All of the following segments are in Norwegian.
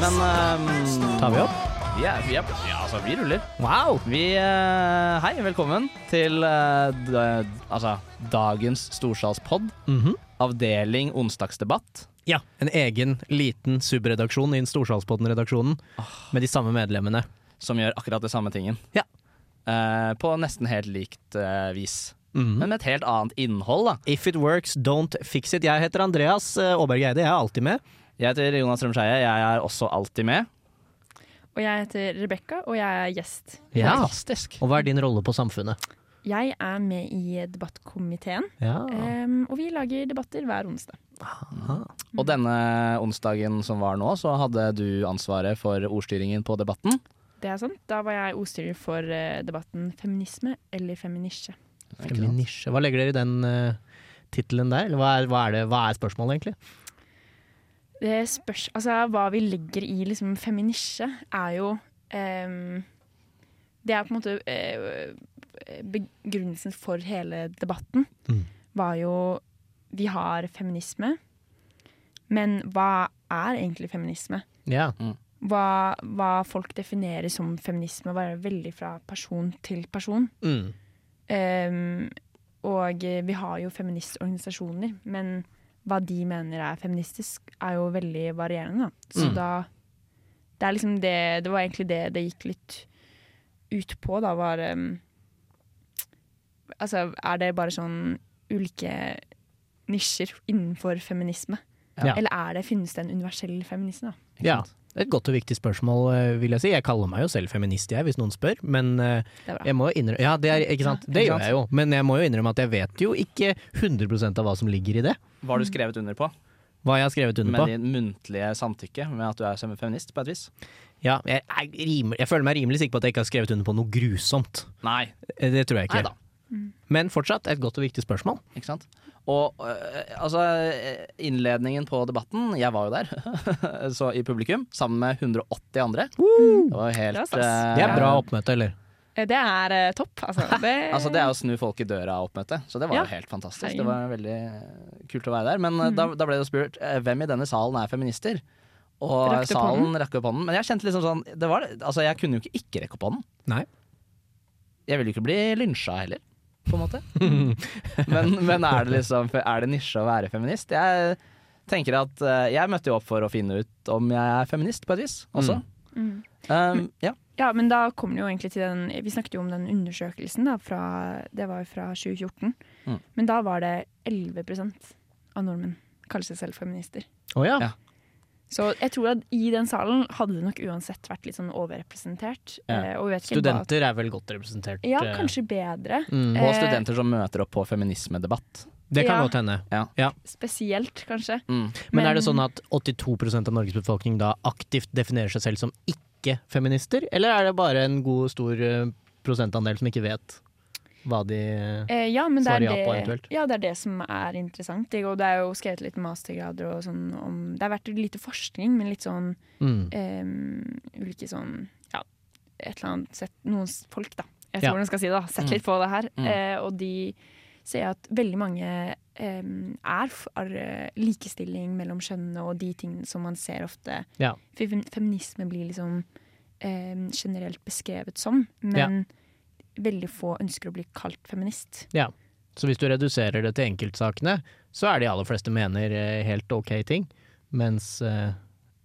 Men um, Tar vi opp? er, vi er, ja, altså, vi ruller. Wow! Vi uh, Hei, velkommen til uh, da, altså, dagens storsalspodd. -hmm. Avdeling onsdagsdebatt. Ja, En egen liten subredaksjon i Storsalspodden-redaksjonen med de samme medlemmene. Som gjør akkurat det samme tingen. Ja. Uh, på nesten helt likt eh, vis. Mhm. Men med et helt annet innhold, da. If it works, don't fix it. Jeg heter Andreas eh, Aaberg Eide, jeg er alltid med. Jeg heter Jonas Strømskeie. Jeg er også alltid med. Og jeg heter Rebekka, og jeg er gjest. Ja. Fantastisk. Og hva er din rolle på Samfunnet? Jeg er med i debattkomiteen, Ja. um, og vi lager debatter hver onsdag. Aha. Og denne onsdagen som var nå, så hadde du ansvaret for ordstyringen på debatten. Det er sant. Da var jeg ordstyrer for eh, debatten feminisme eller feminisje. Feminisje. Hva legger dere i den uh, tittelen der? Eller hva er, hva, er det, hva er spørsmålet, egentlig? Det spørs Altså, hva vi legger i liksom feminisje, er jo um, Det er på en måte uh, Begrunnelsen for hele debatten Mm. var jo Vi har feminisme, men hva er egentlig feminisme? Ja. Hva, hva folk definerer som feminisme, varer veldig fra person til person. Mm. Um, og vi har jo feministorganisasjoner, men hva de mener er feministisk, er jo veldig varierende. Da. Så Mm. da det, liksom det, det var egentlig det det gikk litt ut på, da, var um, Altså, er det bare sånn ulike nisjer innenfor feminisme? Ja. Eller er det, finnes det en universell feminisme, da? Ja. Det er et godt og viktig spørsmål, eh, vil jeg si. Jeg kaller meg jo selv feminist, jeg, hvis noen spør. Men eh, jeg må jo innrømme Ja, det er ikke sant. Det gjør jeg jo. Men jeg må jo innrømme at jeg vet jo ikke 100% av hva som ligger i det. Hva har du skrevet under på? Hva jeg har skrevet under Med på. din muntlige samtykke med at du er som feminist, på et vis? Ja, jeg, rimelig, jeg føler meg rimelig sikker på at jeg ikke har skrevet under på noe grusomt. Nei. Eh, Det tror jeg ikke. Neida. Men fortsatt et godt og viktig spørsmål. Ikke sant? Og altså, innledningen på debatten Jeg var jo der, så i publikum, sammen med 180 andre. Det var jo helt Det Det er bra oppmøte, eller? Eh, Det er eh, topp, altså. Det, Altså Det er å snu folk i døra-oppmøte, så det var Ja. jo helt fantastisk. Det var veldig kult å være der. Men mm. da, da ble det spurt hvem i denne salen er feminister. Og Rakte salen hånden. rakk opp hånden. Men jeg kjente liksom sånn det var, Altså Jeg kunne jo ikke ikke rekke opp hånden. Nei. Jeg ville jo ikke bli lynsja heller, på en måte. men, men er det liksom Er det nisje å være feminist? Jeg tenker at eh, Jeg møtte jo opp for å finne ut om jeg er feminist, på et vis, også. Mm. Um, ja. Ja, men da kommer det jo egentlig til den Vi snakket jo om den undersøkelsen, da, fra, det var jo fra 2014. Mm. Men da var det 11% av nordmenn kaller seg selv feminister. Oh, ja. Ja. Så jeg tror at i den salen hadde det nok uansett vært litt sånn overrepresentert. Ja. Eh, og vet ikke Studenter er vel godt representert. Ja, eh, kanskje bedre. Mm. Og Eh, studenter som møter opp på feminismedebatt. Det kan Ja. godt hende. Spesielt, kanskje. Mm. Men er det sånn at 82% av Norges befolkning da aktivt definerer seg selv som ikke-feminister, eller er det bare en god, stor prosentandel som ikke vet hva de Eh, ja, men det er Svarer ja på det, eventuelt. ja, det er det som er interessant. Det, og det er jo skrevet litt mastergrader og sånn om Det har vært lite forskning, men litt sånn mm. eh, ulike sånn Ja, et eller annet sett Noen folk, da. Jeg Ja. tror jeg skal si det, da. Sett Mm. litt på det her. Mm. Eh, og de ser at veldig mange er for eh, likestilling mellom kjønnene og de tingene som man ser ofte Ja. Feminisme blir liksom generelt beskrevet som, men veldig få ønsker å bli kalt feminist. Ja, Så hvis du reduserer det til enkeltsakene, så er de aller fleste mener eh, helt ok ting, mens uh,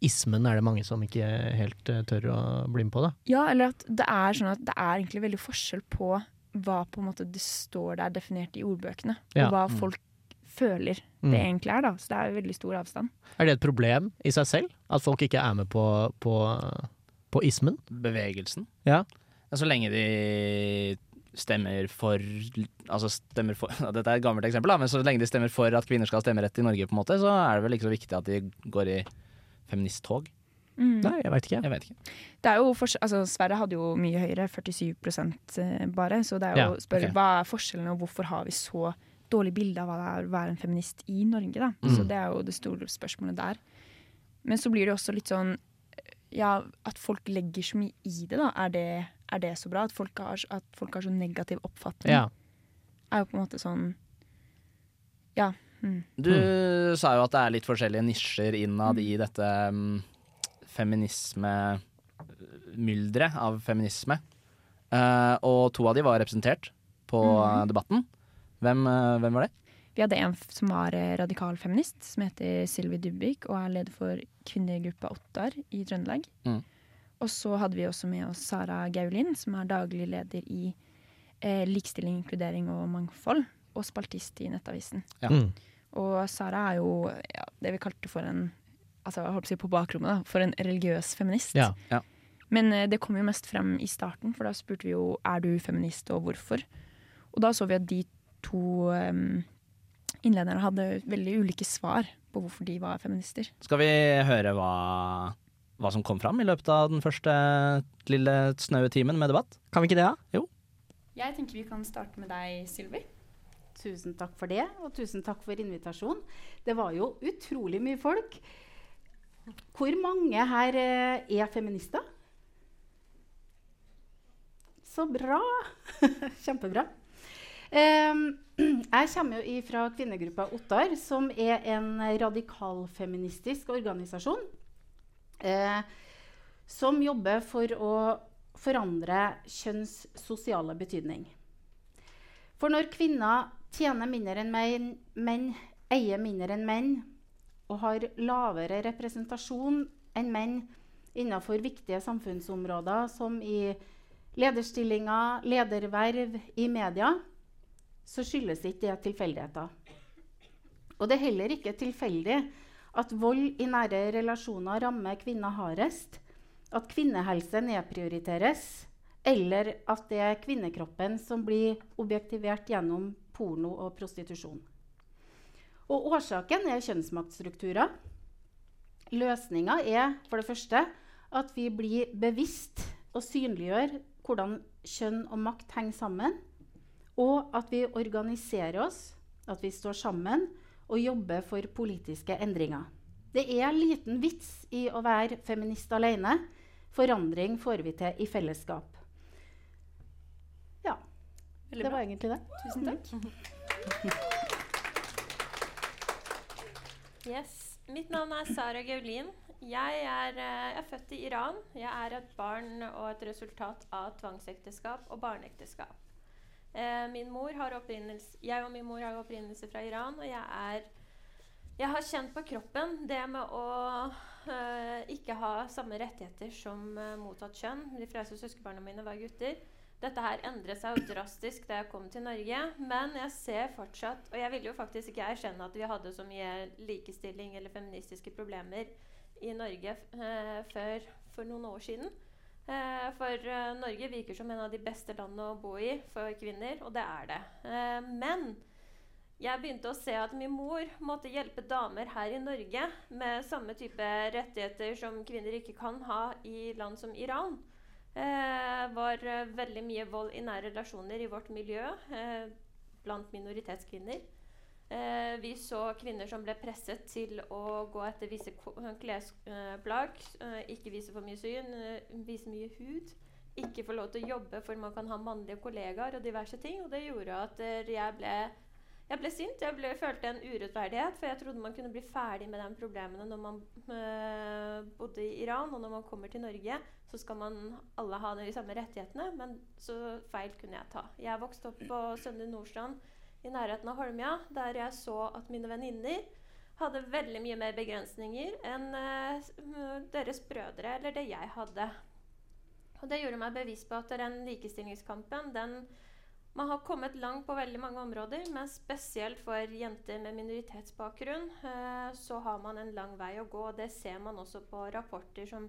ismen er det mange som ikke helt uh, tør å bli med på. da. Ja, eller at det er sånn at det er egentlig veldig forskjell på hva på en måte det står der definert i ordbøkene, Ja. og hva Mm. folk føler Mm. det egentlig er. da. Så det er veldig stor avstand. Er det et problem i seg selv, at folk ikke er med på, på, på ismen? Bevegelsen. Ja. Så lenge de stemmer for Altså stemmer for Dette er et gammelt eksempel, da, men så lenge de stemmer for at kvinner skal ha stemmerett i Norge, på en måte, så er det vel ikke så viktig at de går i feministtog. Mm. Nei, jeg veit ikke. Jeg vet ikke. Det er jo forskjell, altså Sverige hadde jo mye høyere, 47% bare. Så det er jo Ja, spørre okay. hva er forskjellen, og hvorfor har vi så dårlig bilde av hva det er å være en feminist i Norge, da. Mm. Så det er jo det store spørsmålet der. Men så blir det også litt sånn Ja, at folk legger så mye i det, da. Er det, er det så bra? At folk, har, at folk har så negativ oppfatning? Ja. Er jo på en måte sånn Ja. Mm. Du sa jo at det er litt forskjellige nisjer innad i dette um, feminismemylderet av feminisme. Uh, og to av de var representert på Mhm. debatten. Hvem, uh, hvem var det? Vi hadde en som var eh, radikal feminist, som heter Sylvi Dubvik, og er leder for kvinnegruppa Ottar i Trøndelag. Mm. Og så hadde vi også med oss Sara Gaulin, som er daglig leder i eh, likestilling, inkludering og mangfold, og spaltist i Nettavisen. Ja. Mm. Og Sara er jo ja, det vi kalte for en altså jeg holdt på å si på bakrommet da, for en religiøs feminist. Ja. Men eh, det kom jo mest frem i starten, for da spurte vi jo er du feminist og hvorfor. Og da så vi at de to um, innlederne hadde veldig ulike svar på hvorfor de var feminister. Skal vi høre hva, hva som kom fram i løpet av den første lille snaue timen med debatt? Kan vi ikke det, da? Jeg tenker vi kan starte med deg, Sylvi. Tusen takk for det, og tusen takk for invitasjonen. Det var jo utrolig mye folk. Hvor mange her eh, er feminister? Så bra! Kjempebra. Em, jeg kommer jo fra kvinnegruppa Ottar, som er en radikalfeministisk organisasjon. Eh, som jobber for å forandre kjønns sosiale betydning. For når kvinner tjener mindre enn menn, menn eier mindre enn menn og har lavere representasjon enn menn innenfor viktige samfunnsområder som i lederstillinger, lederverv i media, så skyldes ikke det tilfeldigheter. Og det er heller ikke tilfeldig at vold i nære relasjoner rammer kvinner hardest, at kvinnehelse nedprioriteres, eller at det er kvinnekroppen som blir objektivert gjennom porno og prostitusjon. Og årsaken er kjønnsmaktstrukturer. Løsninga er for det første at vi blir bevisst og synliggjør hvordan kjønn og makt henger sammen, og at vi organiserer oss, at vi står sammen og jobbe for politiske endringer. Det er liten vits i å være feminist alene. Forandring får vi til i fellesskap. Ja, Veldig det bra. var egentlig det. Tusen takk. Yes. Mitt navn er Sara Gaulin. Jeg er, eh, jeg er født i Iran. Jeg er et barn og et resultat av tvangsekteskap og barneekteskap. Eh, min mor har jeg og min mor har opprinnelse fra Iran, og jeg er Jeg har kjent på kroppen det med å eh, ikke ha samme rettigheter som eh, mottatt kjønn. De fleste søskenbarna mine var gutter. Dette her endret seg jo drastisk da jeg kom til Norge, men jeg ser fortsatt Og jeg ville jo faktisk ikke erkjenne at vi hadde så mye likestilling eller feministiske problemer i Norge eh, før for noen år siden. Eh, for eh, Norge virker som en av de beste landene å bo i for kvinner, og det er det. Eh, men jeg begynte å se at min mor måtte hjelpe damer her i Norge med samme type rettigheter som kvinner ikke kan ha i land som Iran eh, var veldig mye vold i nære relasjoner i vårt miljø blant minoritetskvinner. Eh, vi så kvinner som ble presset til å gå etter visse ko- klesplagg. Eh, ikke vise for mye syn, eh, vise mye hud. Ikke få lov til å jobbe for man kan ha mannlige kollegaer og diverse ting. Og det gjorde at eh, jeg ble jeg ble sint. Jeg ble, følte en urettferdighet, for jeg trodde man kunne bli ferdig med de problemene når man eh, bodde i Iran. Og når man kommer til Norge, så skal man alle ha de samme rettighetene. Men så feil kunne jeg ta. Jeg vokste opp på Søndre Nordstrand i nærheten av Holmlia, der jeg så at mine venninner hadde veldig mye mer begrensninger enn øh, deres brødre eller det jeg hadde. Og det gjorde meg bevisst på at den likestillingskampen, den man har kommet langt på veldig mange områder, men spesielt for jenter med minoritetsbakgrunn eh, så har man en lang vei å gå. og Det ser man også på rapporter som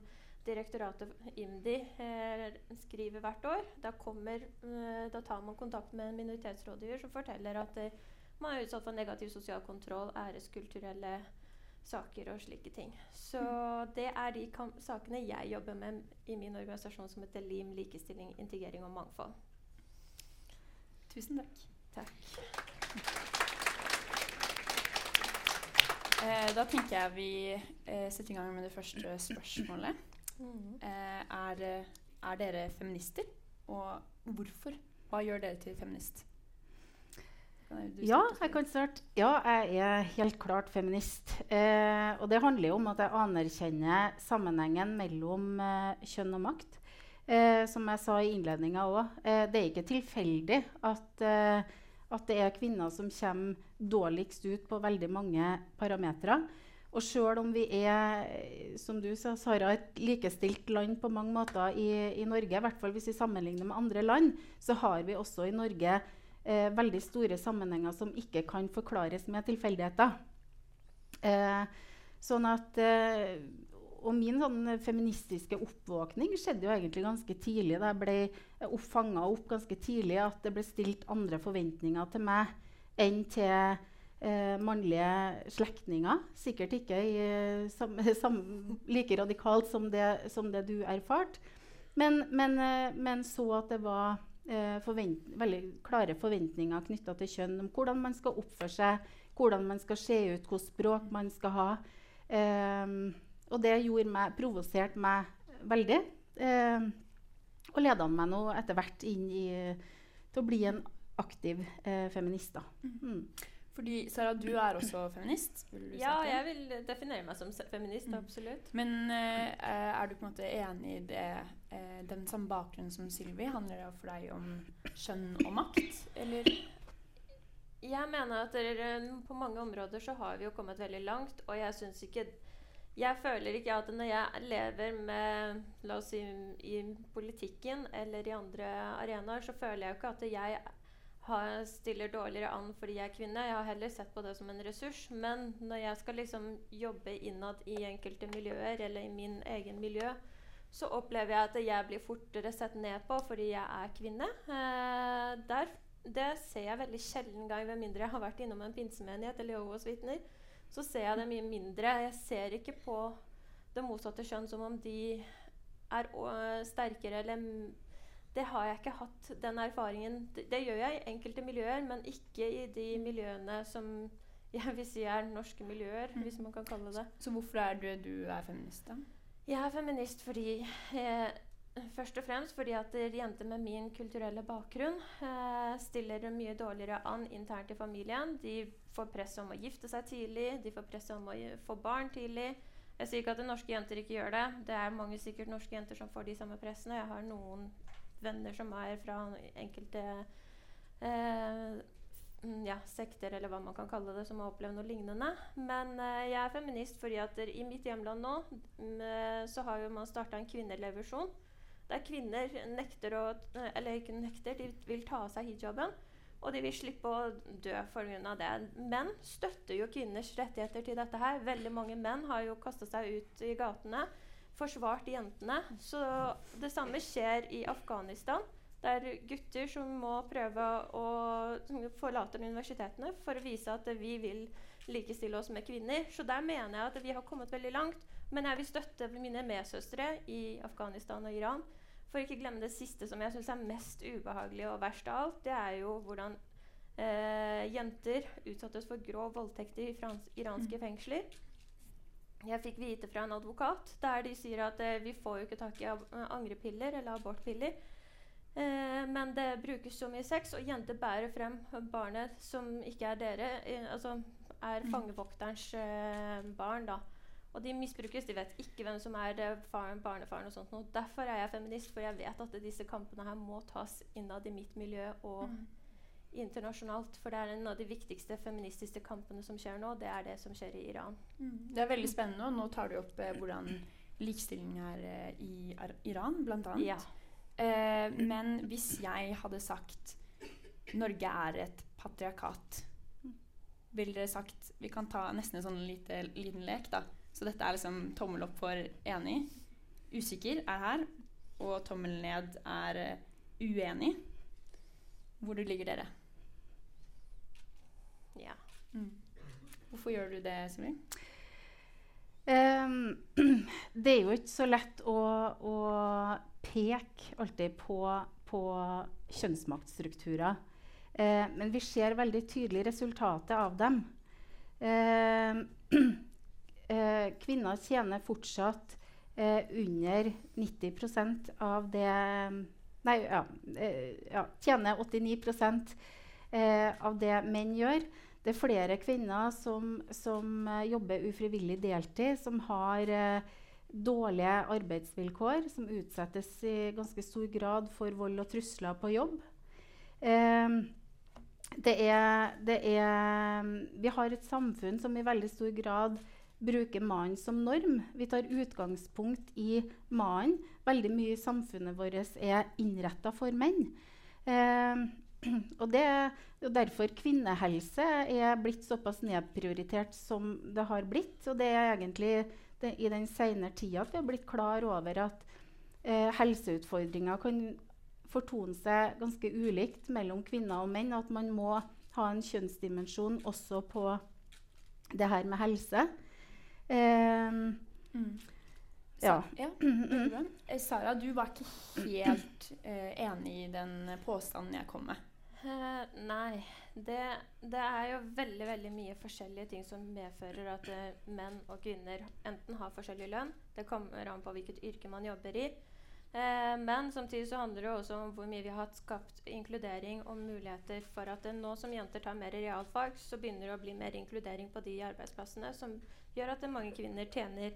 direktoratet IMDi eh, skriver hvert år. Da, kommer, eh, da tar man kontakt med en minoritetsrådgiver som forteller at eh, man er utsatt for negativ sosial kontroll, æreskulturelle saker og slike ting. Så det er de sakene jeg jobber med i min organisasjon som heter LIM likestilling, integrering og mangfold. Tusen takk. Takk. Da tenker jeg vi setter i gang med det første spørsmålet. Eh, er, eh, er dere feminister? Og hvorfor? Hva gjør dere til feminist? Ja, jeg kan starte. Ja, jeg er helt klart feminist. Eh, og det handler jo om at jeg anerkjenner sammenhengen mellom eh, kjønn og makt. Eh, som jeg sa i innledninga òg. Eh, det er ikke tilfeldig at, eh, at det er kvinner som kommer dårligst ut på veldig mange parametere. Og sjøl om vi er som du sa, Sara, et likestilt land på mange måter i, i Norge, i hvert fall hvis vi sammenligner med andre land, så har vi også i Norge eh, veldig store sammenhenger som ikke kan forklares med tilfeldigheter. Eh, sånn at eh, Og min sånn feministiske oppvåkning skjedde jo egentlig ganske tidlig. Da jeg ble fanga opp ganske tidlig at det ble stilt andre forventninger til meg enn til eh, mannlige slektninger. Sikkert ikke i, eh, sam, sam, like radikalt som det, som det du erfarte. Men, men, eh, men så at det var eh, veldig klare forventninger knytta til kjønn, om hvordan man skal oppføre seg, hvordan man skal se ut, hvilket språk man skal ha. Eh, og det gjorde meg, provoserte meg veldig. Eh, og leda meg nå etter hvert inn i, til å bli en aktiv feminist. Da. Mm. Fordi Sara, du er også feminist. Vil du Ja, jeg vil definere meg som feminist, Mm. absolutt. Men uh, er du på en måte enig i det, uh, den samme bakgrunnen som Sylvi? Handler det for deg om kjønn og makt, eller? Jeg mener at dere, på mange områder så har vi jo kommet veldig langt, og jeg syns ikke Jeg føler ikke at når jeg lever med La oss si i politikken eller i andre arenaer, så føler jeg jo ikke at jeg stiller dårligere an fordi jeg er kvinne. Jeg har heller sett på det som en ressurs. Men når jeg skal liksom jobbe innad i enkelte miljøer, eller i min egen miljø, så opplever jeg at jeg blir fortere sett ned på fordi jeg er kvinne. Eh, der, det ser jeg veldig sjelden gang, med mindre jeg har vært innom en pinsemenighet eller Jehovas vitner. Så ser jeg det mye mindre. Jeg ser ikke på det motsatte kjønn som om de er sterkere eller Det har jeg ikke hatt, den erfaringen. Det, det gjør jeg i enkelte miljøer, men ikke i de miljøene som jeg vil si er norske miljøer, Mm. hvis man kan kalle det. Så hvorfor er du, du er feminist, da? Jeg er feminist fordi eh, Først og fremst fordi at jenter med min kulturelle bakgrunn eh, stiller mye dårligere an internt i familien. De får press om å gifte seg tidlig, de får press om å få barn tidlig. Jeg sier ikke at norske jenter ikke gjør det. Det er mange sikkert norske jenter som får de samme pressene. Jeg har noen venner som er fra enkelte eh, mm, ja, sekter, eller hva man kan kalle det, som har opplevd noe lignende. Men eh, jeg er feminist fordi at i mitt hjemland nå mm, eh, så har jo man starta en kvinnerevolusjon. Der kvinner nekter å eh, Eller ikke nekter, de vil ta av seg hijaben. Og de vil slippe å dø pga. det. Menn støtter jo kvinners rettigheter til dette her. Veldig mange menn har jo kasta seg ut i gatene, forsvart jentene. Så det samme skjer i Afghanistan. Det er gutter som må prøve å forlate universitetene for å vise at vi vil likestille oss med kvinner. Så der mener jeg at vi har kommet veldig langt. Men jeg vil støtte mine medsøstre i Afghanistan og Iran. For ikke glemme det siste som jeg syns er mest ubehagelig og verst av alt. Det er jo hvordan eh, jenter utsattes for grov voldtekt i iranske fengsler. Jeg fikk vite fra en advokat der de sier at eh, vi får jo ikke tak i eh, angrepiller eller abortpiller. Eh, men det brukes så mye sex, og jenter bærer frem barnet som ikke er dere. Eh, altså er fangevokterens eh, barn, da. Og de misbrukes. De vet ikke hvem som er faren, barnefaren. og sånt. Og Derfor er jeg feminist, for jeg vet at disse kampene her må tas innad i mitt miljø og internasjonalt. For det er en av de viktigste feministiske kampene som skjer nå. Det er det som skjer i Iran. Det er veldig spennende, og nå tar du opp eh, hvordan likestilling er eh, i Ar Iran, annet. Ja. Eh, men hvis jeg hadde sagt Norge er et patriarkat, ville dere sagt Vi kan ta nesten en sånn lite, liten lek, da. Så dette er liksom tommel opp for enig. Usikker er her. Og tommel ned er eh, uenig. Hvor ligger dere? Ja. Hvorfor gjør du det, Sylvi? Um, det er jo ikke så lett å, å peke alltid på, på kjønnsmaktstrukturer. Uh, men vi ser veldig tydelig resultatet av dem. Uh, uh, kvinner tjener fortsatt eh, under 90% av det Nei, ja, ja tjener 89 eh, av det menn gjør. Det er flere kvinner som, som eh, jobber ufrivillig deltid, som har eh, dårlige arbeidsvilkår, som utsettes i ganske stor grad for vold og trusler på jobb. Eh, det er, det er, vi har et samfunn som i veldig stor grad bruker mannen som norm. Vi tar utgangspunkt i mannen. Veldig mye i samfunnet vårt er innretta for menn. Eh, og det er derfor kvinnehelse er blitt såpass nedprioritert som det har blitt. Og det er egentlig det, i den senere tida at vi har blitt klar over at eh, helseutfordringer kan fortone seg ganske ulikt mellom kvinner og menn. At man må ha en kjønnsdimensjon også på det her med helse. Eh, Mm. ja. Ja. Eh, Sara, du var ikke helt eh, enig i den påstanden jeg kom med. Eh, nei. Det, det er jo veldig veldig mye forskjellige ting som medfører at uh, menn og kvinner enten har forskjellig lønn. Det kommer an på hvilket yrke man jobber i. Uh, men samtidig så handler det også om hvor mye vi har skapt inkludering og muligheter for at nå som jenter tar mer realfag, så begynner det å bli mer inkludering på de arbeidsplassene som gjør at mange kvinner tjener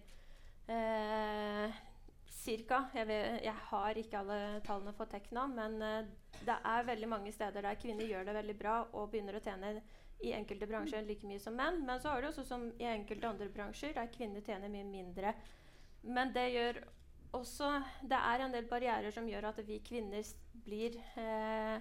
Cirka. Jeg, vet, jeg har ikke alle tallene for Tekna, men uh, det er veldig mange steder der kvinner gjør det veldig bra og begynner å tjene i enkelte bransjer like mye som menn. Men så har du også som i enkelte andre bransjer der kvinner tjener mye mindre. Men det gjør også Det er en del barrierer som gjør at vi kvinner blir eh,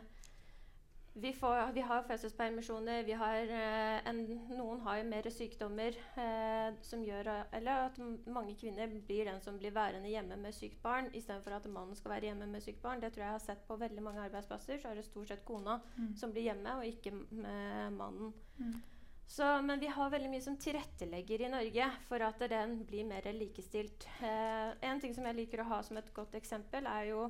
vi, får, vi har fødselspermisjoner, vi har, eh, en, noen har mer sykdommer eh, som gjør Eller at mange kvinner blir den som blir værende hjemme med sykt barn istedenfor at mannen skal være hjemme med sykt barn. Det tror jeg jeg har sett på veldig mange arbeidsplasser. Så er det stort sett kona som blir hjemme, og ikke med mannen. Så, men vi har veldig mye som tilrettelegger i Norge for at den blir mer likestilt. Eh, en ting som jeg liker å ha som et godt eksempel, er jo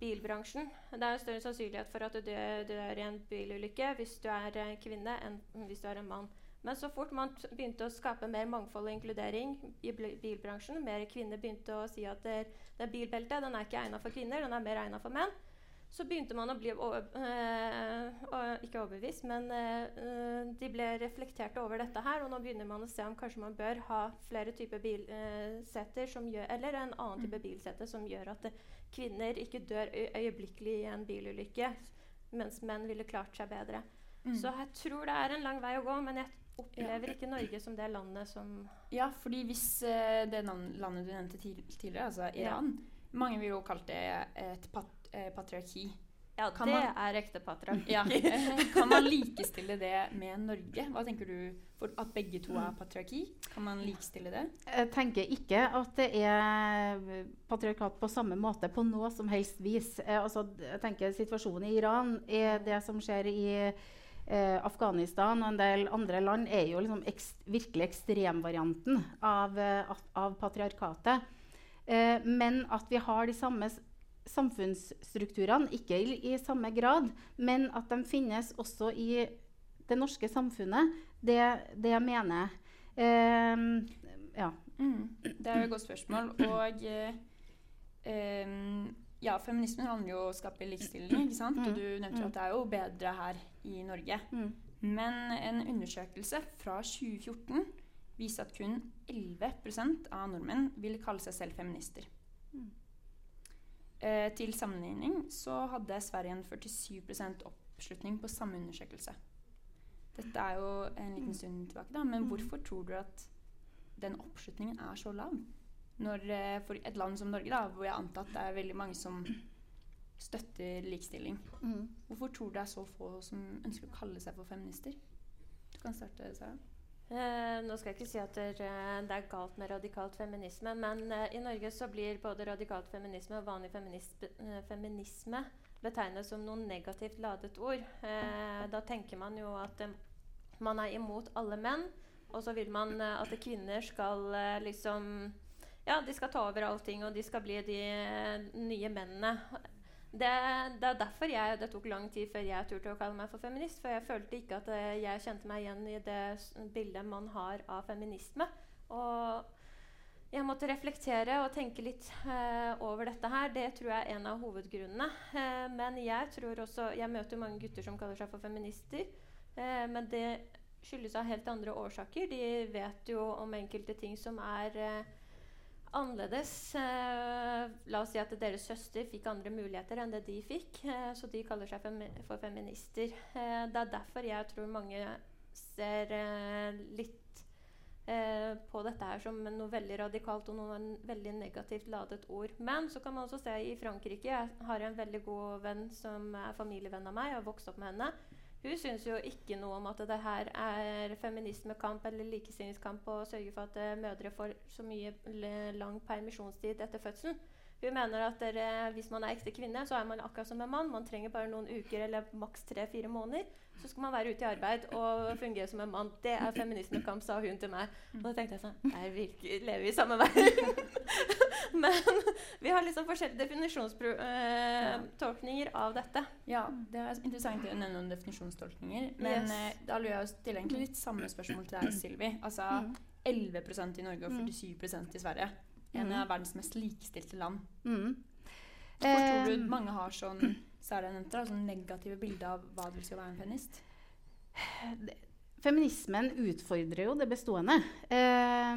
bilbransjen. Det er jo større sannsynlighet for at du dør, dør i en bilulykke hvis du er eh, kvinne, enn hvis du er en mann. Men så fort man begynte å skape mer mangfold og inkludering i bilbransjen, mer kvinner begynte å si at det, det bilbeltet den er ikke egnet for kvinner, den er mer egnet for menn, så begynte man å bli over, øh, øh, ikke overbevist, men øh, de ble reflektert over dette her. Og nå begynner man å se om kanskje man bør ha flere typer bilseter som gjør Eller en annen type bilsete som gjør at eh, kvinner ikke dør øyeblikkelig i en bilulykke, mens menn ville klart seg bedre. Så jeg tror det er en lang vei å gå, men jeg opplever ikke Norge som det landet som Ja, fordi hvis uh, det landet du nevnte tidligere, altså Iran Mange vil jo kalle det et pat eh, patriarki. Ja, Kan det man- er ekte patriarki. Ja. Kan man likestille det med Norge? Hva tenker du for at begge to er patriarki? Kan man likestille det? Jeg tenker ikke at det er patriarkat på samme måte på noe som helst vis. Eh, altså, jeg tenker Situasjonen i Iran er det som skjer i eh, Afghanistan og en del andre land, er jo liksom ekst, virkelig ekstremvarianten av, eh, av patriarkatet. Eh, men at vi har de samme samfunnsstrukturene, ikke i, i samme grad, men at de finnes også i det norske samfunnet, det, det mener jeg. Eh, ja. Mm. Det er jo et godt spørsmål. Og eh, em, ja, feminismen handler jo om å skape likestilling, ikke sant? Og du nevnte jo at det er jo bedre her i Norge. Mm. Men en undersøkelse fra 2014 viser at kun 11% av nordmenn vil kalle seg selv feminister. Eh, til sammenligning så hadde Sverige en 47% oppslutning på samme undersøkelse. Dette er jo en liten stund tilbake, da, men hvorfor tror du at den oppslutningen er så lav? Når, eh, for et land som Norge, da, hvor jeg antar at det er veldig mange som støtter likestilling, Mm. hvorfor tror du det er så få som ønsker å kalle seg for feminister? Du kan starte, Sara. Eh, nå skal jeg ikke si at det, er- er galt med radikalt feminisme, men eh, i Norge så blir både radikalt feminisme og vanlig feminisme, eh, feminisme betegnet som noen negativt ladet ord. Eh, da tenker man jo at eh, man er imot alle menn, og så vil man eh, at kvinner skal eh, liksom Ja, de skal ta over allting, og de skal bli de eh, nye mennene. Det, det er derfor jeg, det tok lang tid før jeg turte å kalle meg for feminist. For jeg følte ikke at eh, jeg kjente meg igjen i det bildet man har av feminisme. Og jeg måtte reflektere og tenke litt eh, over dette her. Det tror jeg er en av hovedgrunnene. Eh, men jeg tror også Jeg møter mange gutter som kaller seg for feminister. Eh, men det skyldes av helt andre årsaker. De vet jo om enkelte ting som er eh, annerledes. Eh, la oss si at deres søster fikk andre muligheter enn det de fikk. eh, så de kaller seg for feminister. Eh, det er derfor jeg tror mange ser litt på dette her som noe veldig radikalt og noe veldig negativt ladet ord. Men så kan man også se i Frankrike Jeg har en veldig god venn som er familievenn av meg. Jeg har vokst opp med henne. Hun syns jo ikke noe om at det her er feminismekamp eller likestillingskamp å sørge for at mødre får så mye lang permisjonstid etter fødselen. Hun mener at dere, hvis man er ekte kvinne, så er man akkurat som en mann. Man trenger bare noen uker eller maks tre-fire måneder. Så skal man være ute i arbeid og fungere som en mann. Det er feminismekamp, sa hun til meg. Og da tenkte jeg sånn Jeg virker, lever i samme verden. Men vi har liksom forskjellige definisjonstolkninger av dette. Ja, det er interessant å nevne noen definisjonstolkninger. Men Yes. eh, da lurer jeg å stille egentlig litt samme spørsmål til deg, Silvi. Altså Mm. 11% i Norge og 47% i Sverige. En Mm. av verdens mest likestilte land. Mm. Tror du mange har sånn Sara nevnte sånn negative bilder av hva det vil si å være en feminist? Feminismen utfordrer jo det bestående. Eh,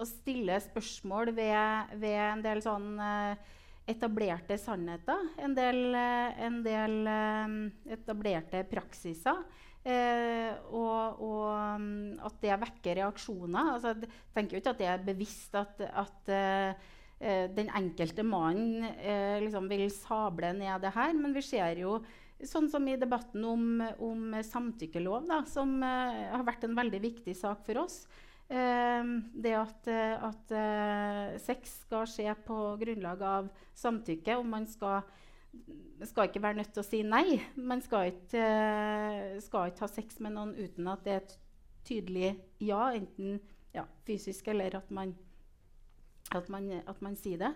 og stiller spørsmål ved, ved en del sånn eh, etablerte sannheter. En del, eh, en del eh, etablerte praksiser. Eh, og, og mm, at det vekker reaksjoner. Altså, jeg tenker jo ikke at det er bevisst at, at eh, eh, den enkelte mannen eh, liksom vil sable ned det her, men vi ser jo Sånn som i debatten om, om samtykkelov, da, som eh, har vært en veldig viktig sak for oss. Eh, det at, at sex skal skje på grunnlag av samtykke, om man skal, skal ikke være nødt til å si nei. Man skal ikke, eh, skal ikke ha sex med noen uten at det er et tydelig ja, enten ja, fysisk eller at man, at man, at man sier det.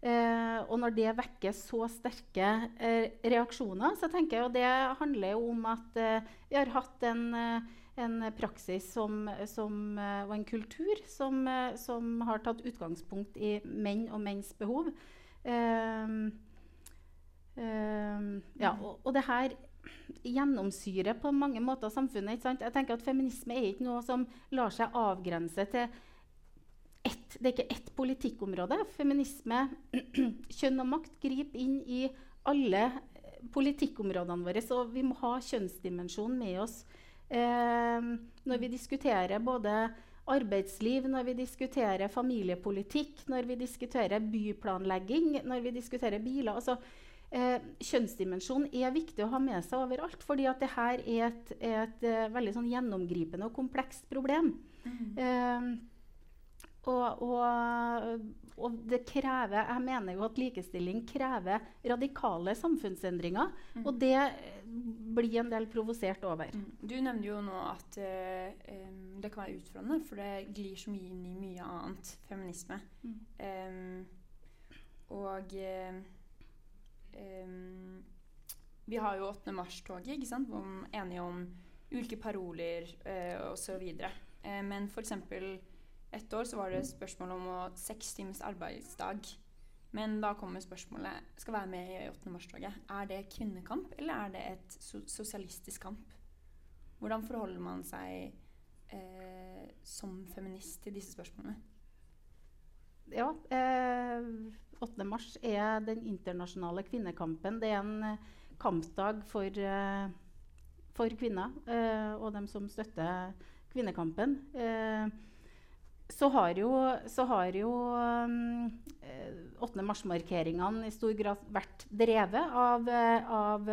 Eh, og når det vekker så sterke eh, reaksjoner, så tenker jeg jo det handler jo om at eh, vi har hatt en, eh, en praksis som, som, og en kultur som, som har tatt utgangspunkt i menn og menns behov. Eh, eh, ja, og, og det her gjennomsyrer på mange måter samfunnet. Ikke sant? Jeg tenker at Feminisme er ikke noe som lar seg avgrense til ett, det er ikke ett politikkområde. Feminisme, kjønn og makt griper inn i alle eh, politikkområdene våre. Så vi må ha kjønnsdimensjonen med oss eh, når vi diskuterer både arbeidsliv, når vi diskuterer familiepolitikk, når vi diskuterer byplanlegging, når vi diskuterer biler. altså Eh, kjønnsdimensjon er viktig å ha med seg overalt, fordi at det her er et, et, et eh, veldig sånn gjennomgripende og komplekst problem. Eh, og, og, og det krever Jeg mener jo at likestilling krever radikale samfunnsendringer. Og det blir en del provosert over. Mm. Du nevner jo nå at em, det kan være utfordrende, for det glir så mye inn i mye annet feminisme. Mm. Em, og em, em, vi har jo 8. mars-toget, ikke sant, hvor vi er enige om ulike paroler eh, osv. Eh, men f.eks. et år så var det spørsmål om seks timers arbeidsdag. Men da kommer spørsmålet skal være med i 8. mars-toget. Er det kvinnekamp, eller er det et so sosialistisk kamp? Hvordan forholder man seg eh, som feminist til disse spørsmålene? Ja, eh, 8. mars er den internasjonale kvinnekampen. Det er en eh, kampdag for, eh, for kvinner eh, og dem som støtter kvinnekampen. Eh, så har jo, så har jo um, eh, 8. mars-markeringene i stor grad vært drevet av, eh, av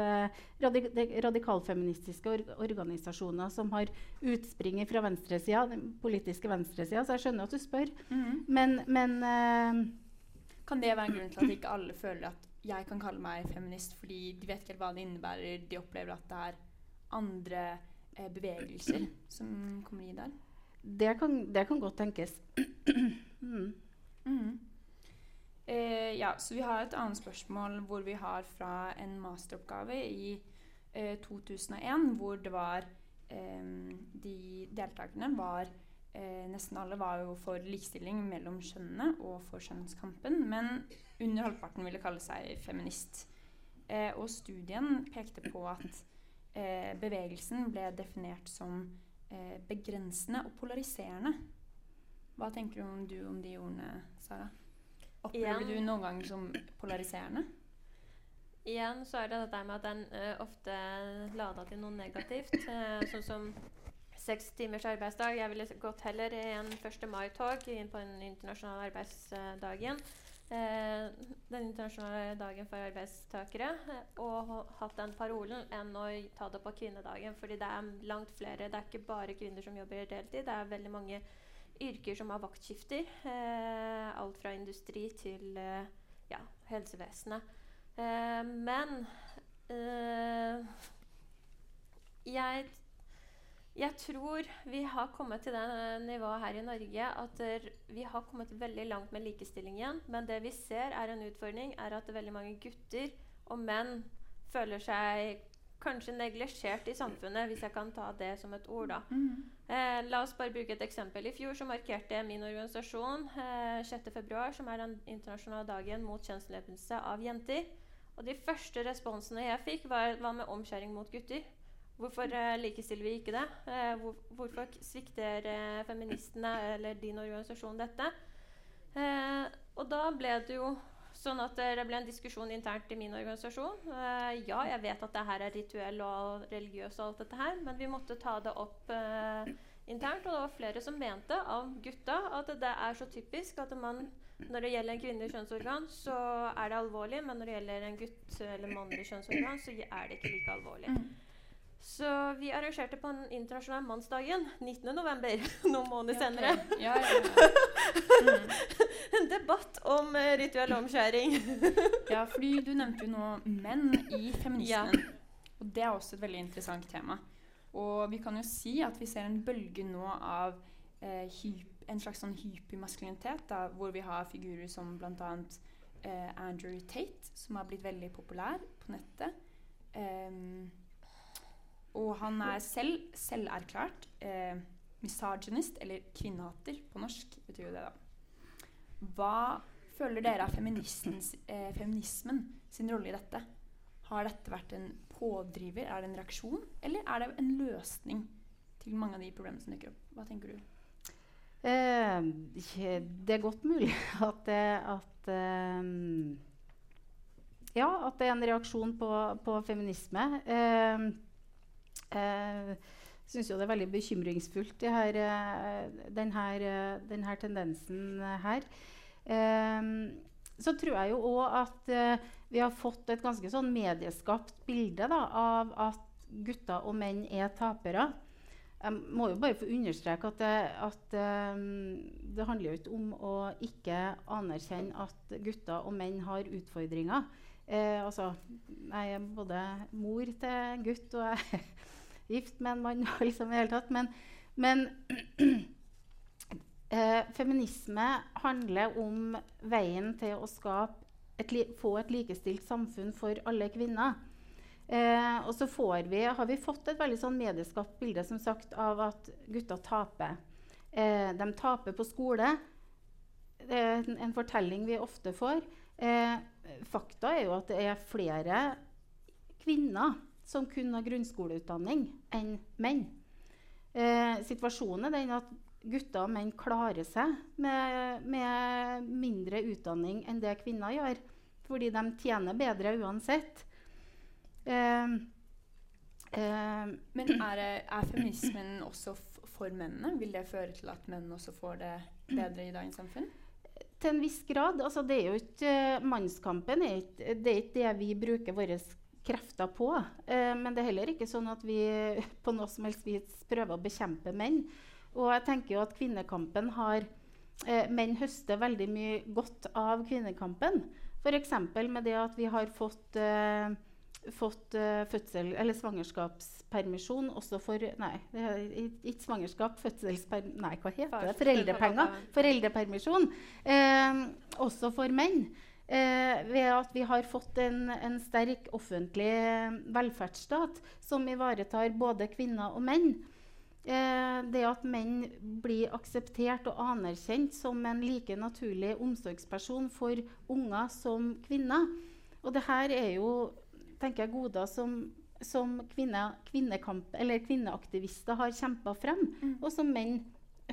radik radikalfeministiske or organisasjoner som har utspring fra venstresida, den politiske venstresida. Så jeg skjønner at du spør. Men, men uh, Kan det være en grunn til at ikke alle føler at jeg kan kalle meg feminist, fordi de vet ikke helt hva det innebærer, de opplever at det er andre eh, bevegelser som kommer i der? Det, kan, det kan godt tenkes. mm. Mm. Eh, ja, så vi har et annet spørsmål hvor vi har fra en masteroppgave i eh, 2001, hvor det var eh, De deltakerne var eh, nesten alle var jo for likestilling mellom kjønnene og for kjønnskampen, men under halvparten ville kalle seg feminist. Eh, og studien pekte på at eh, bevegelsen ble definert som eh, begrensende og polariserende. Hva tenker du om, du om de ordene, Sara? Opplever Igjen- du noen ganger som polariserende? Igjen så er det dette med at den uh, ofte lada til noe negativt. Uh, sånn som seks timers arbeidsdag. Jeg ville gått heller i en 1. mai-tog inn på den internasjonale arbeidsdagen. Eh, den internasjonale dagen for arbeidstakere. eh, og hatt den parolen enn å ta det på kvinnedagen. Fordi det er langt flere. Det er ikke bare kvinner som jobber deltid. Det er veldig mange yrker som har vaktskifter. Eh, alt fra industri til eh, ja, helsevesenet. Eh, men eh, jeg, jeg tror vi har kommet til det nivået her i Norge at vi har kommet veldig langt med likestilling igjen. Men det vi ser er en utfordring, er at veldig mange gutter og menn føler seg kanskje neglisjert i samfunnet, hvis jeg kan ta det som et ord. da. Eh, la oss bare bruke et eksempel. I fjor så markerte min organisasjon eh, 6.2, som er den internasjonale dagen mot kjønnslemlestelse av jenter. Og de første responsene jeg fikk, var, var med omskjæring mot gutter. Hvorfor eh, likestiller vi ikke det? Eh, hvor, hvorfor svikter eh, feministene eller din organisasjon dette? Og da ble det jo sånn at det ble en diskusjon internt i min organisasjon. Ja, jeg vet at det her er rituell og religiøs og alt dette her, men vi måtte ta det opp internt. Og det var flere som mente av gutta at det er så typisk at man når det gjelder en kvinnelig kjønnsorgan, så er det alvorlig, men når det gjelder en gutt eller mannlig kjønnsorgan, så er det ikke like alvorlig. Så vi arrangerte på den internasjonale mannsdagen 19.11., noen måneder senere, Ja, ja, ja. en debatt om uh, rituell omskjæring. ja, fordi du nevnte jo nå menn i feminismen. Og det er også et veldig interessant tema. Og vi kan jo si at vi ser en bølge nå av eh, hyp, en slags sånn hypermaskulinitet, hvor vi har figurer som bl.a. Eh, Andrew Tate, som har blitt veldig populær på nettet. Em, og han er selv selverklært eh, misogynist, eller kvinnehater på norsk, betyr jo det, da. Hva føler dere av eh, feminismen sin rolle i dette? Har dette vært en pådriver, er det en reaksjon, eller er det en løsning til mange av de problemene som dukker opp? Hva tenker du? Eh, det er godt mulig at, det- at eh, Ja, at det er en reaksjon på, på feminisme. Eh, eh, syns jo det er veldig bekymringsfullt, her, eh, den, her, eh, den her tendensen her. Eh, så tror jeg jo òg at eh, vi har fått et ganske sånn medieskapt bilde da, av at gutter og menn er tapere. Jeg må jo bare få understreke at, det, at um, det handler jo ikke om å ikke anerkjenne at gutter og menn har utfordringer. Eh, altså, jeg er både mor til en gutt og jeg gift med en mann. liksom i hele tatt. Men, men eh, feminisme handler om veien til å et få et likestilt samfunn for alle kvinner. Eh, og så vi, har vi fått et veldig sånn medieskapt bilde som sagt, av at gutter taper. Eh, de taper på skole. Det er en, en fortelling vi ofte får. Eh, fakta er jo at det er flere kvinner som kun har grunnskoleutdanning, enn menn. Eh, situasjonen er den at gutter og menn klarer seg med, med mindre utdanning enn det kvinner gjør. Fordi de tjener bedre uansett. Eh, eh, Men er, er feminismen også for mennene? Vil det føre til at menn også får det bedre i dagens samfunn? til en viss grad. Altså, det er jo ikke, eh, mannskampen er ikke, det er ikke det vi bruker våre krefter på. Eh, men det er heller ikke sånn at vi på noe som helst vis prøver å bekjempe menn. Og jeg tenker jo at kvinnekampen har eh, Menn høster veldig mye godt av kvinnekampen. F.eks. med det at vi har fått, eh, fått eh, fødsel, eller svangerskapspermisjon også for Nei, det ikke svangerskap, fødselsper... Nei, hva heter det? Foreldrepenger. Foreldrepermisjon. Eh, også for menn. Eh, ved at vi har fått en, en sterk offentlig velferdsstat som ivaretar både kvinner og menn. Eh, det at menn blir akseptert og anerkjent som en like naturlig omsorgsperson for unger som kvinner. Og det her er jo tenker jeg, goder som, som kvinne, kvinneaktivister har kjempa frem, Mm. og som menn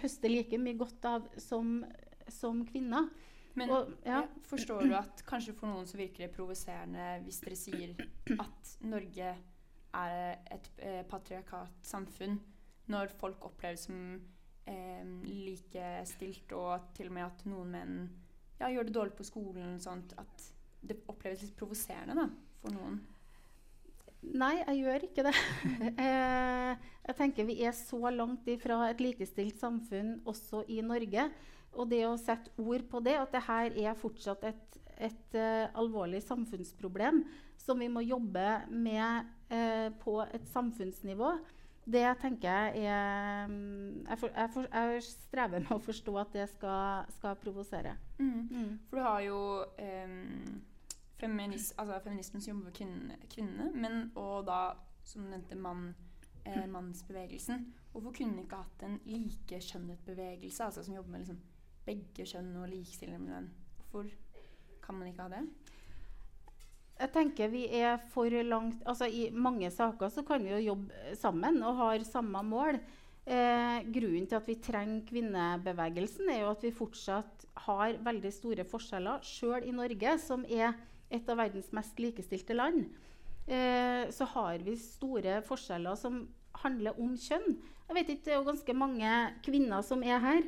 høster like mye godt av som, som kvinner. Men Og, ja. ja, forstår du at kanskje for noen så virker det provoserende hvis dere sier at Norge er et eh, patriarkat samfunn, når folk opplever det som eh, likestilt, og til og med at noen menn ja, gjør det dårlig på skolen, sånt, at det oppleves litt provoserende da, for noen. Nei, jeg gjør ikke det. eh, jeg tenker Vi er så langt ifra et likestilt samfunn også i Norge. Og det å sette ord på det, at det her er fortsatt et, et uh, alvorlig samfunnsproblem som vi må jobbe med uh, på et samfunnsnivå, det tenker jeg er mm, jeg, for, jeg, for, jeg strever med å forstå at det skal, skal provosere. Mm. For du har jo um, feminis, altså feminismen som jobber for kvinne, kvinnene, men og da, som du nevnte, mann, eh, mannsbevegelsen. Hvorfor kunne vi ikke hatt en likekjønnet bevegelse, altså som jobber med liksom, begge kjønn og likestilling med den? Hvorfor kan man ikke ha det? Jeg tenker vi er for langt altså I mange saker så kan vi jo jobbe sammen og har samme mål. Eh, grunnen til at vi trenger kvinnebevegelsen, er jo at vi fortsatt har veldig store forskjeller, sjøl i Norge, som er et av verdens mest likestilte land. Eh, så har vi store forskjeller som handler om kjønn. Jeg vet ikke, Det er jo ganske mange kvinner som er her.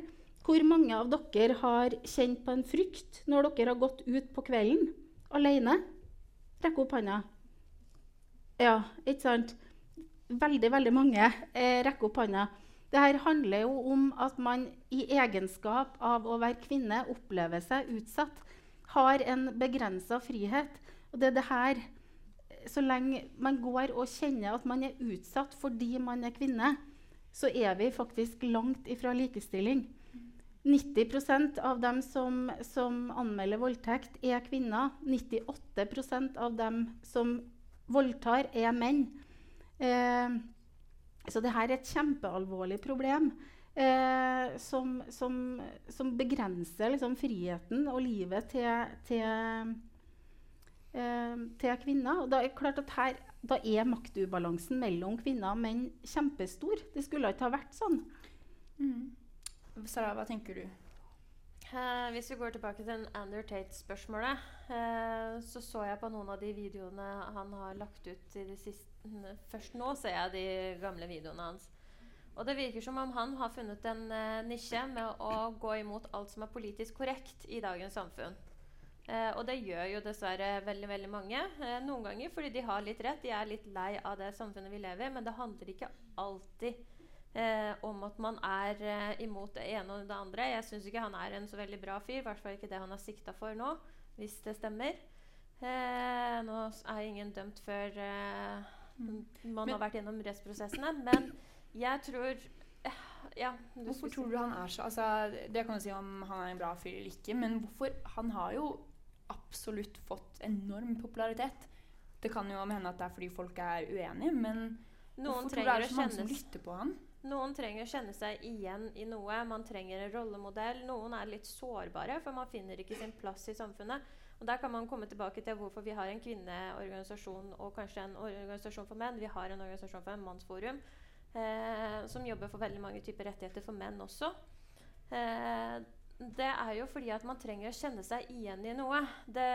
Hvor mange av dere har kjent på en frykt når dere har gått ut på kvelden alene? Rekk opp hånda. Ja, ikke sant? Veldig, veldig mange eh, rekker opp hånda. Dette handler jo om at man i egenskap av å være kvinne opplever seg utsatt, har en begrensa frihet. Og det er det her Så lenge man går og kjenner at man er utsatt fordi man er kvinne, så er vi faktisk langt ifra likestilling. 90% av dem som, som anmelder voldtekt, er kvinner. 98% av dem som voldtar, er menn. Eh, så dette er et kjempealvorlig problem eh, som, som, som, begrenser liksom, friheten og livet til, til, eh, til kvinner. Og da er klart at her, da er maktubalansen mellom kvinner og menn kjempestor. Det skulle ikke ha vært sånn. Sara, hva tenker du? Uh, hvis vi går tilbake til Ander Tate-spørsmålet, uh, så så jeg på noen av de videoene han har lagt ut i det siste Først nå ser jeg de gamle videoene hans. Og det virker som om han har funnet en uh, nisje med å gå imot alt som er politisk korrekt i dagens samfunn. Og det gjør jo dessverre veldig veldig mange. Noen ganger fordi de har litt rett. De er litt lei av det samfunnet vi lever i. Men det handler ikke alltid eh, om at man er eh, imot det ene og det andre. Jeg syns ikke han er en så veldig bra fyr. I hvert fall ikke det han har sikta for nå, hvis det stemmer. Eh, nå er ingen dømt før eh, man Men- har vært gjennom rettsprosessene. Men jeg tror eh, Ja. du Hvorfor tror du han er så altså, Det kan du si om han er en bra fyr eller ikke, men hvorfor Han har jo absolutt fått enorm popularitet. Det kan jo hende at det er fordi folk er uenige, men Noen hvorfor tror du det er så mange som lytter på han? Noen trenger å kjenne seg igjen i noe. Man trenger en rollemodell. Noen er litt sårbare, for man finner ikke sin plass i samfunnet. Og Der kan man komme tilbake til hvorfor vi har en kvinneorganisasjon og kanskje en organisasjon for menn. Vi har en organisasjon for en mannsforum eh, som jobber for veldig mange typer rettigheter for menn også. Eh, det er jo fordi at man trenger å kjenne seg igjen i noe. Det,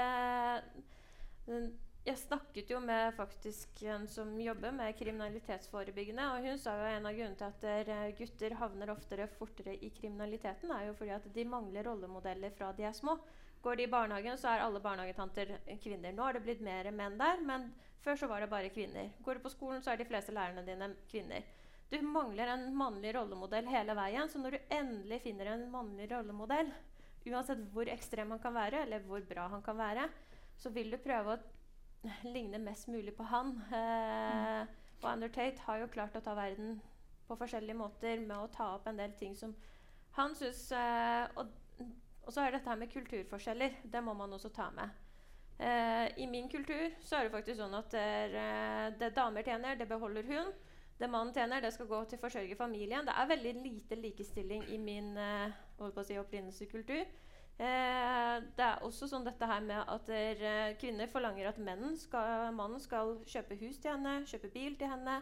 jeg snakket jo med faktisk en som jobber med kriminalitetsforebyggende, og hun sa jo en av grunnene til at gutter havner oftere fortere i kriminaliteten, er jo fordi at de mangler rollemodeller fra de er små. Går de i barnehagen, så er alle barnehagetanter kvinner. Nå har det blitt mer menn der, men før så var det bare kvinner. Går du på skolen, så er de fleste lærerne dine kvinner. Du mangler en mannlig rollemodell hele veien, så når du endelig finner en mannlig rollemodell, uansett hvor ekstrem han kan være, eller hvor bra han kan være, så vil du prøve å ligne mest mulig på han. Eh, og Ander Tate har jo klart å ta verden på forskjellige måter med å ta opp en del ting som han syns eh, og, og så er dette her med kulturforskjeller. Det må man også ta med. Eh, I min kultur så er det faktisk sånn at der, eh, det damer tjener, det beholder hun. det mannen tjener, det skal gå til å forsørge familien. Det er veldig lite likestilling i min eh, si, opprinnelseskultur. Eh, det er også sånn dette her med at der, eh, kvinner forlanger at skal, mannen skal kjøpe hus til henne, kjøpe bil til henne.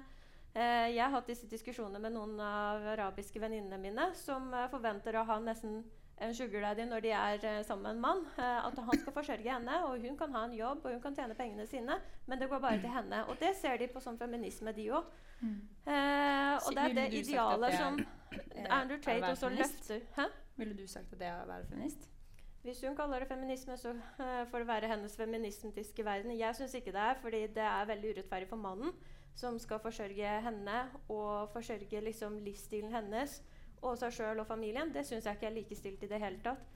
Eh, jeg har hatt disse diskusjonene med noen av arabiske venninnene mine som eh, forventer å ha nesten en sugar daddy når de er eh, sammen med en mann. eh, at han skal forsørge henne, og hun kan ha en jobb og hun kan tjene pengene sine. Men det går bare til henne. Og det ser de på som feminisme, de òg. Eh, og det er det idealet som Andrew Tate også løfter. Hæ? Ville du sagt at det er å være feminist? Hvis hun kaller det feminisme, så uh, får det være hennes feministiske verden. Jeg syns ikke det er, fordi det er veldig urettferdig for mannen, som skal forsørge henne og forsørge liksom, livsstilen hennes og seg sjøl og familien. Det syns jeg ikke er likestilt i det hele tatt.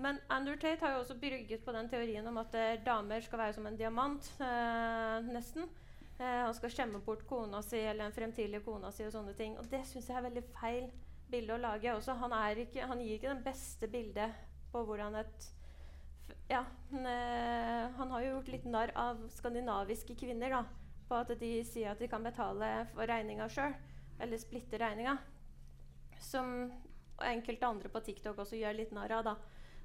Men Andrew Tate har jo også brygget på den teorien om at eh, damer skal være som en diamant, eh, nesten. Eh, han skal skjemme bort kona si eller den fremtidige kona si og sånne ting. Og det syns jeg er veldig feil bilde å lage. Også, han, ikke, han gir ikke det beste bildet på hvordan et Ja, han, eh, har jo gjort litt narr av skandinaviske kvinner, da. På at de sier at de kan betale for regninga sjøl. Eller splitte regninga. Som enkelte andre på TikTok også gjør litt narr av, da.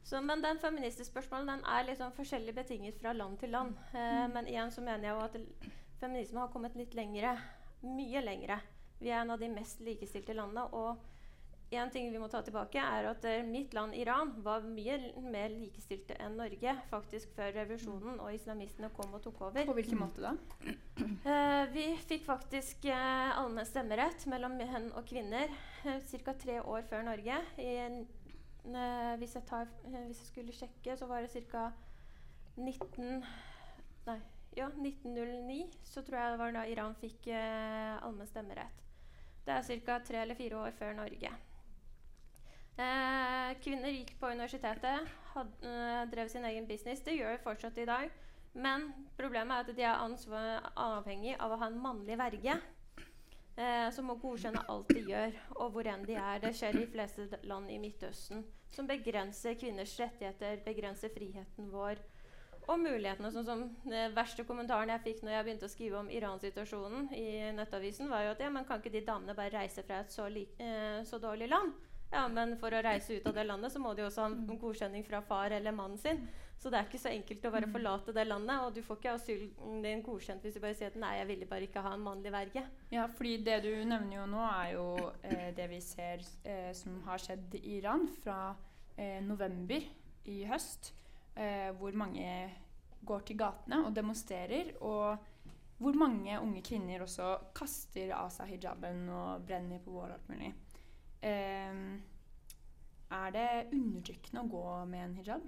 Så, men den feministiske spørsmålet den er liksom forskjellig betinget fra land til land. Eh, men igjen så mener jeg jo at feminisme har kommet litt lengre. Mye lengre. Vi er en av de mest likestilte landene. Og en ting vi må ta tilbake, er at eh, mitt land, Iran, var mye mer likestilte enn Norge faktisk før revolusjonen og islamistene kom og tok over. På hvilken måte da? Eh, vi fikk faktisk eh, allmenn stemmerett mellom menn og kvinner eh, ca. tre år før Norge. I, en- eh, hvis, jeg tar, eh, hvis jeg skulle sjekke, så var det ca. 19... Nei, ja, 1909 så tror jeg det var da Iran fikk eh, allmenn stemmerett. Det er ca. tre eller fire år før Norge. Eh, kvinner gikk på universitetet, had, eh, drev sin egen business. Det gjør de fortsatt i dag. Men problemet er at de er ansvar, avhengig av å ha en mannlig verge. Eh, som må godkjenne alt de gjør, og hvor enn de er. Det skjer i fleste land i Midtøsten. Som begrenser kvinners rettigheter, begrenser friheten vår. Og mulighetene. Sånn som Den verste kommentaren jeg fikk når jeg begynte å skrive om Iran-situasjonen i Nettavisen, var jo at ja, men kan ikke de damene bare reise fra et så, li eh, så dårlig land? Ja, men for å reise ut av det landet, så må de også ha en godkjenning fra far eller mannen sin. Så det er ikke så enkelt å bare forlate det landet. Og du får ikke asylen din godkjent hvis du bare sier at nei, jeg ville bare ikke ha en mannlig verge. Ja, fordi det du nevner jo nå, er jo eh, det vi ser eh, som har skjedd i Iran fra eh, november i høst. Eh, hvor mange går til gatene og demonstrerer. Og hvor mange unge kvinner også kaster av seg hijaben og brenner på bål og alt mulig. Eh, er det undertrykkende å gå med en hijab?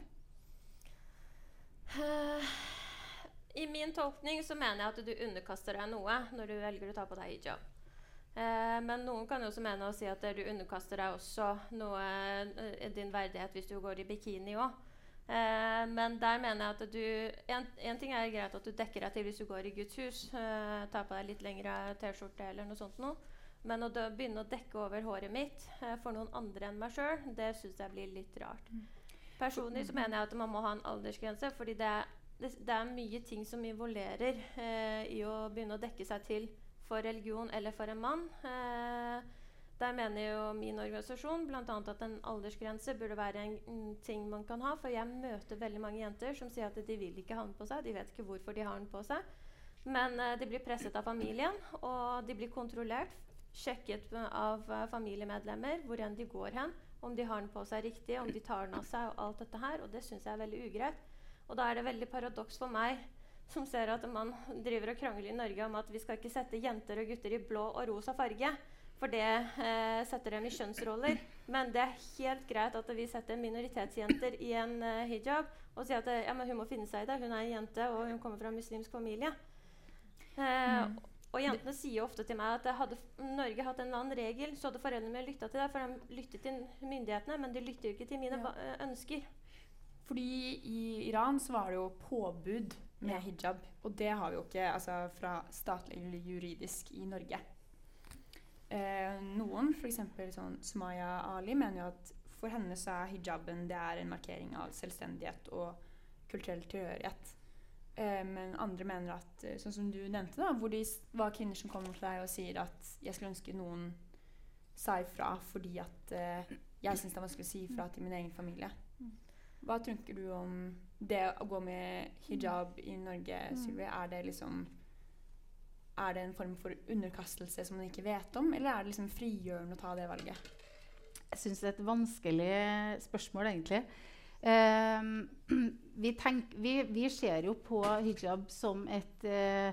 I min tolkning så mener jeg at du underkaster deg noe når du velger å ta på deg hijab. Eh, men noen kan også mene å si at du underkaster deg også noe eh, din verdighet hvis du går i bikini òg. Eh, men der mener jeg at du en, ting er greit at du dekker deg til hvis du går i Guds hus. Tar på deg litt lengre T-skjorte eller noe sånt noe. Men å begynne å dekke over håret mitt eh, for noen andre enn meg sjøl, det syns jeg blir litt rart. Personlig så mener jeg at man må ha en aldersgrense, fordi det er, det, det er mye ting som involverer eh, i å begynne å dekke seg til for religion eller for en mann. Eh, der mener jo min organisasjon bl.a. at en aldersgrense burde være en, en ting man kan ha. For jeg møter veldig mange jenter som sier at de vil ikke ha den på seg. De vet ikke hvorfor de har den på seg. Men eh, de blir presset av familien, og de blir kontrollert. Sjekket av eh, familiemedlemmer hvor enn de går hen. Om de har den på seg riktig, om de tar den av seg og alt dette her. Og det syns jeg er veldig ugreit. Og da er det veldig paradoks for meg som ser at man driver og krangler i Norge om at vi skal ikke sette jenter og gutter i blå og rosa farge. For det eh, setter dem i kjønnsroller. Men det er helt greit at vi setter minoritetsjenter i en eh, hijab og sier at eh, ja, hun må finne seg i det. Hun er en jente, og hun kommer fra en muslimsk familie. Eh, Og jentene sier jo ofte til meg at hadde Norge hatt en eller annen regel, så hadde foreldrene mine lytta til det. For de lytter til myndighetene, men de lytter jo ikke til mine Ja. eh, ønsker. Fordi i Iran så var det jo påbud med Ja. hijab. Og det har vi jo ikke altså, fra statlig eller juridisk i Norge. Eh, noen, f.eks. sånn Sumaya Ali, mener jo at for henne så er hijaben det er en markering av selvstendighet og kulturell tilhørighet. Eh, men andre mener at, eh, sånn som du nevnte, da, hvor det var kvinner som kommer til deg og sier at 'jeg skulle ønske noen sa ifra fordi at eh, jeg syns det er vanskelig å si ifra til min egen familie'. Hva tenker du om det å gå med hijab i Norge, Sylvi? Er det liksom Er det en form for underkastelse som man ikke vet om, eller er det liksom frigjørende å ta det valget? Jeg syns det er et vanskelig spørsmål, egentlig. Ehm, vi, tenk, vi, vi ser jo på hijab som et eh,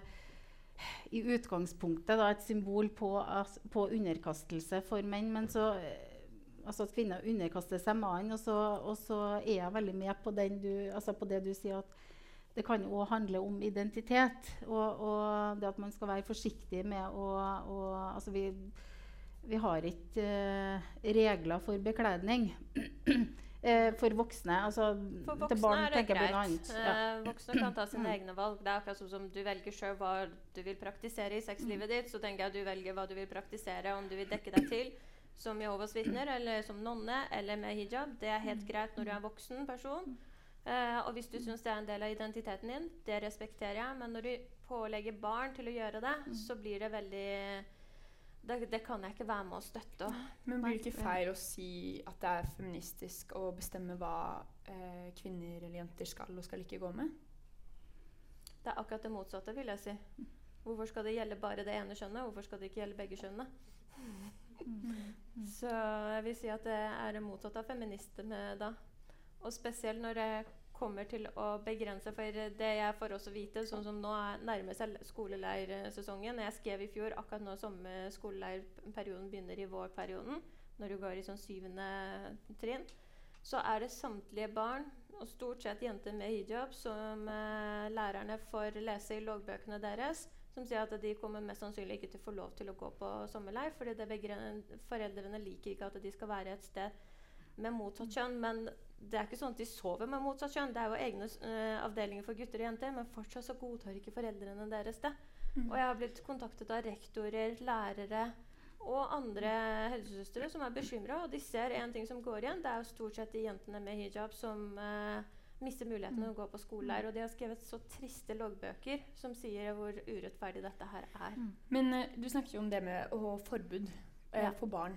I utgangspunktet da, et symbol på, på underkastelse for menn. Men så eh, Altså at kvinner underkaster seg mannen. Og, og så er jeg veldig med på, du, altså på det du sier at det kan òg handle om identitet. Og, og det at man skal være forsiktig med å, å altså vi, vi har ikke uh, regler for bekledning. Eh, for voksne. Altså, For til barn er det greit. Ja. Mm. Eh, voksne kan ta sine egne valg. Det er akkurat som du velger sjøl hva du vil praktisere i sexlivet Mm. ditt. Så tenker jeg at du velger hva du vil praktisere, om du vil dekke deg til som Jehovas vitner eller som nonne eller med hijab. Det er helt greit når du er en voksen person. Eh, og hvis du syns det er en del av identiteten din, det respekterer jeg. Men når du pålegger barn til å gjøre det, så blir det veldig det, det kan jeg ikke være med å støtte. Men blir det ikke feil å si at det er feministisk å bestemme hva eh, kvinner eller jenter skal og skal ikke gå med? Det er akkurat det motsatte, vil jeg si. Hvorfor skal det gjelde bare det ene kjønnet? Hvorfor skal det ikke gjelde begge kjønnene? Så jeg vil si at det er det motsatte av feministene da. Og spesielt når det kommer til å begrense For det jeg får også vite, sånn som nå er nærmer seg skoleleirsesongen Jeg skrev i fjor, akkurat nå sommer skoleleirperioden begynner i vårperioden, når du går i sånn syvende trinn, så er det samtlige barn, og stort sett jenter med hijab, som eh, lærerne får lese i loggbøkene deres, som sier at de kommer mest sannsynlig ikke til å få lov til å gå på sommerleir, fordi foreldrene liker ikke at de skal være et sted med motsatt kjønn. Men det er ikke sånn at de sover med motsatt kjønn. Det er jo egne uh, avdelinger for gutter og jenter, men fortsatt så godtar ikke foreldrene deres det. Og jeg har blitt kontaktet av rektorer, lærere og andre helsesøstre som er bekymra. Og de ser en ting som går igjen. Det er jo stort sett de jentene med hijab som uh, mister muligheten til å gå på skoleleir. Og de har skrevet så triste loggbøker som sier hvor urettferdig dette her er. Men uh, du snakket jo om det med å ha forbud Ja. for barn.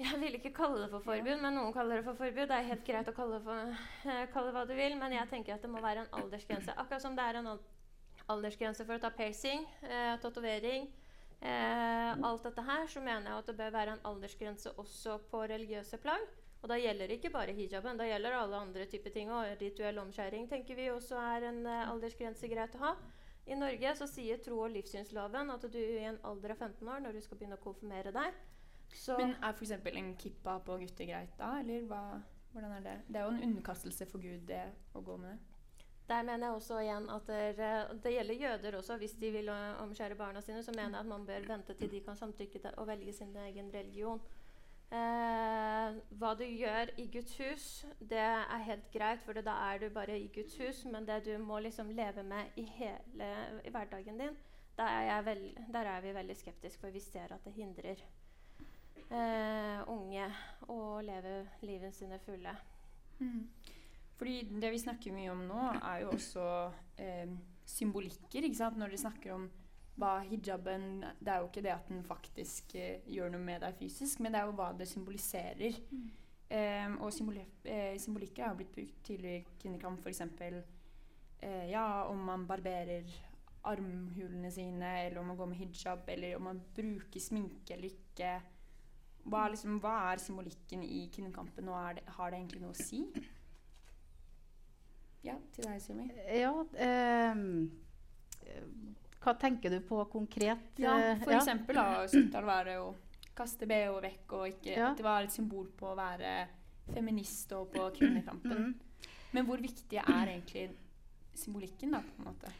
Jeg vil ikke kalle det for forbud, men noen kaller det for forbud. Det er helt greit å kalle det, for, uh, kalle hva du vil, men jeg tenker at det må være en aldersgrense. Akkurat som det er en aldersgrense for å ta piercing, uh, tatovering, uh, alt dette her, så mener jeg at det bør være en aldersgrense også på religiøse plagg. Og da gjelder det ikke bare hijaben, da gjelder alle andre typer ting. Og rituell omskjæring tenker vi også er en aldersgrense greit å ha. I Norge så sier tro- og livssynsloven at du i en alder av 15 år, når du skal begynne å konfirmere deg, så Men er f.eks. en kippa på gutter greit da, eller hva, hvordan er det? Det er jo en underkastelse for Gud, det å gå med det. Der mener jeg også igjen at det, det gjelder jøder også. Hvis de vil ø, omskjære barna sine, så mener jeg at man bør vente til de kan samtykke til å velge sin egen religion. Eh, hva du gjør i Guds hus, det er helt greit, for da er du bare i Guds hus. Men det du må liksom leve med i hele i hverdagen din, der er, vel, der er vi veldig skeptiske, for vi ser at det hindrer eh, unge og leve livet sine fulle. Fordi det vi snakker mye om nå, er jo også eh, symbolikker. ikke sant? Når de snakker om hva hijaben Det er jo ikke det at den faktisk eh, gjør noe med deg fysisk, men det er jo hva det symboliserer. Eh, og symboli eh, symbolikker har blitt brukt tidligere i kvinnekamp, f.eks. Eh, ja, om man barberer armhulene sine, eller om man går med hijab, eller om man bruker sminke eller ikke. Hva liksom, hva er symbolikken i kvinnekampen, og det, har det egentlig noe å si? Ja, til deg, Sylvi. Ja, eh, hva tenker du på konkret? Ja, for for eksempel da, var det å kaste BH vekk, og ikke, Ja. at det var et symbol på å være feminist og på kvinnekampen. Men hvor viktig er egentlig symbolikken, da, på en måte?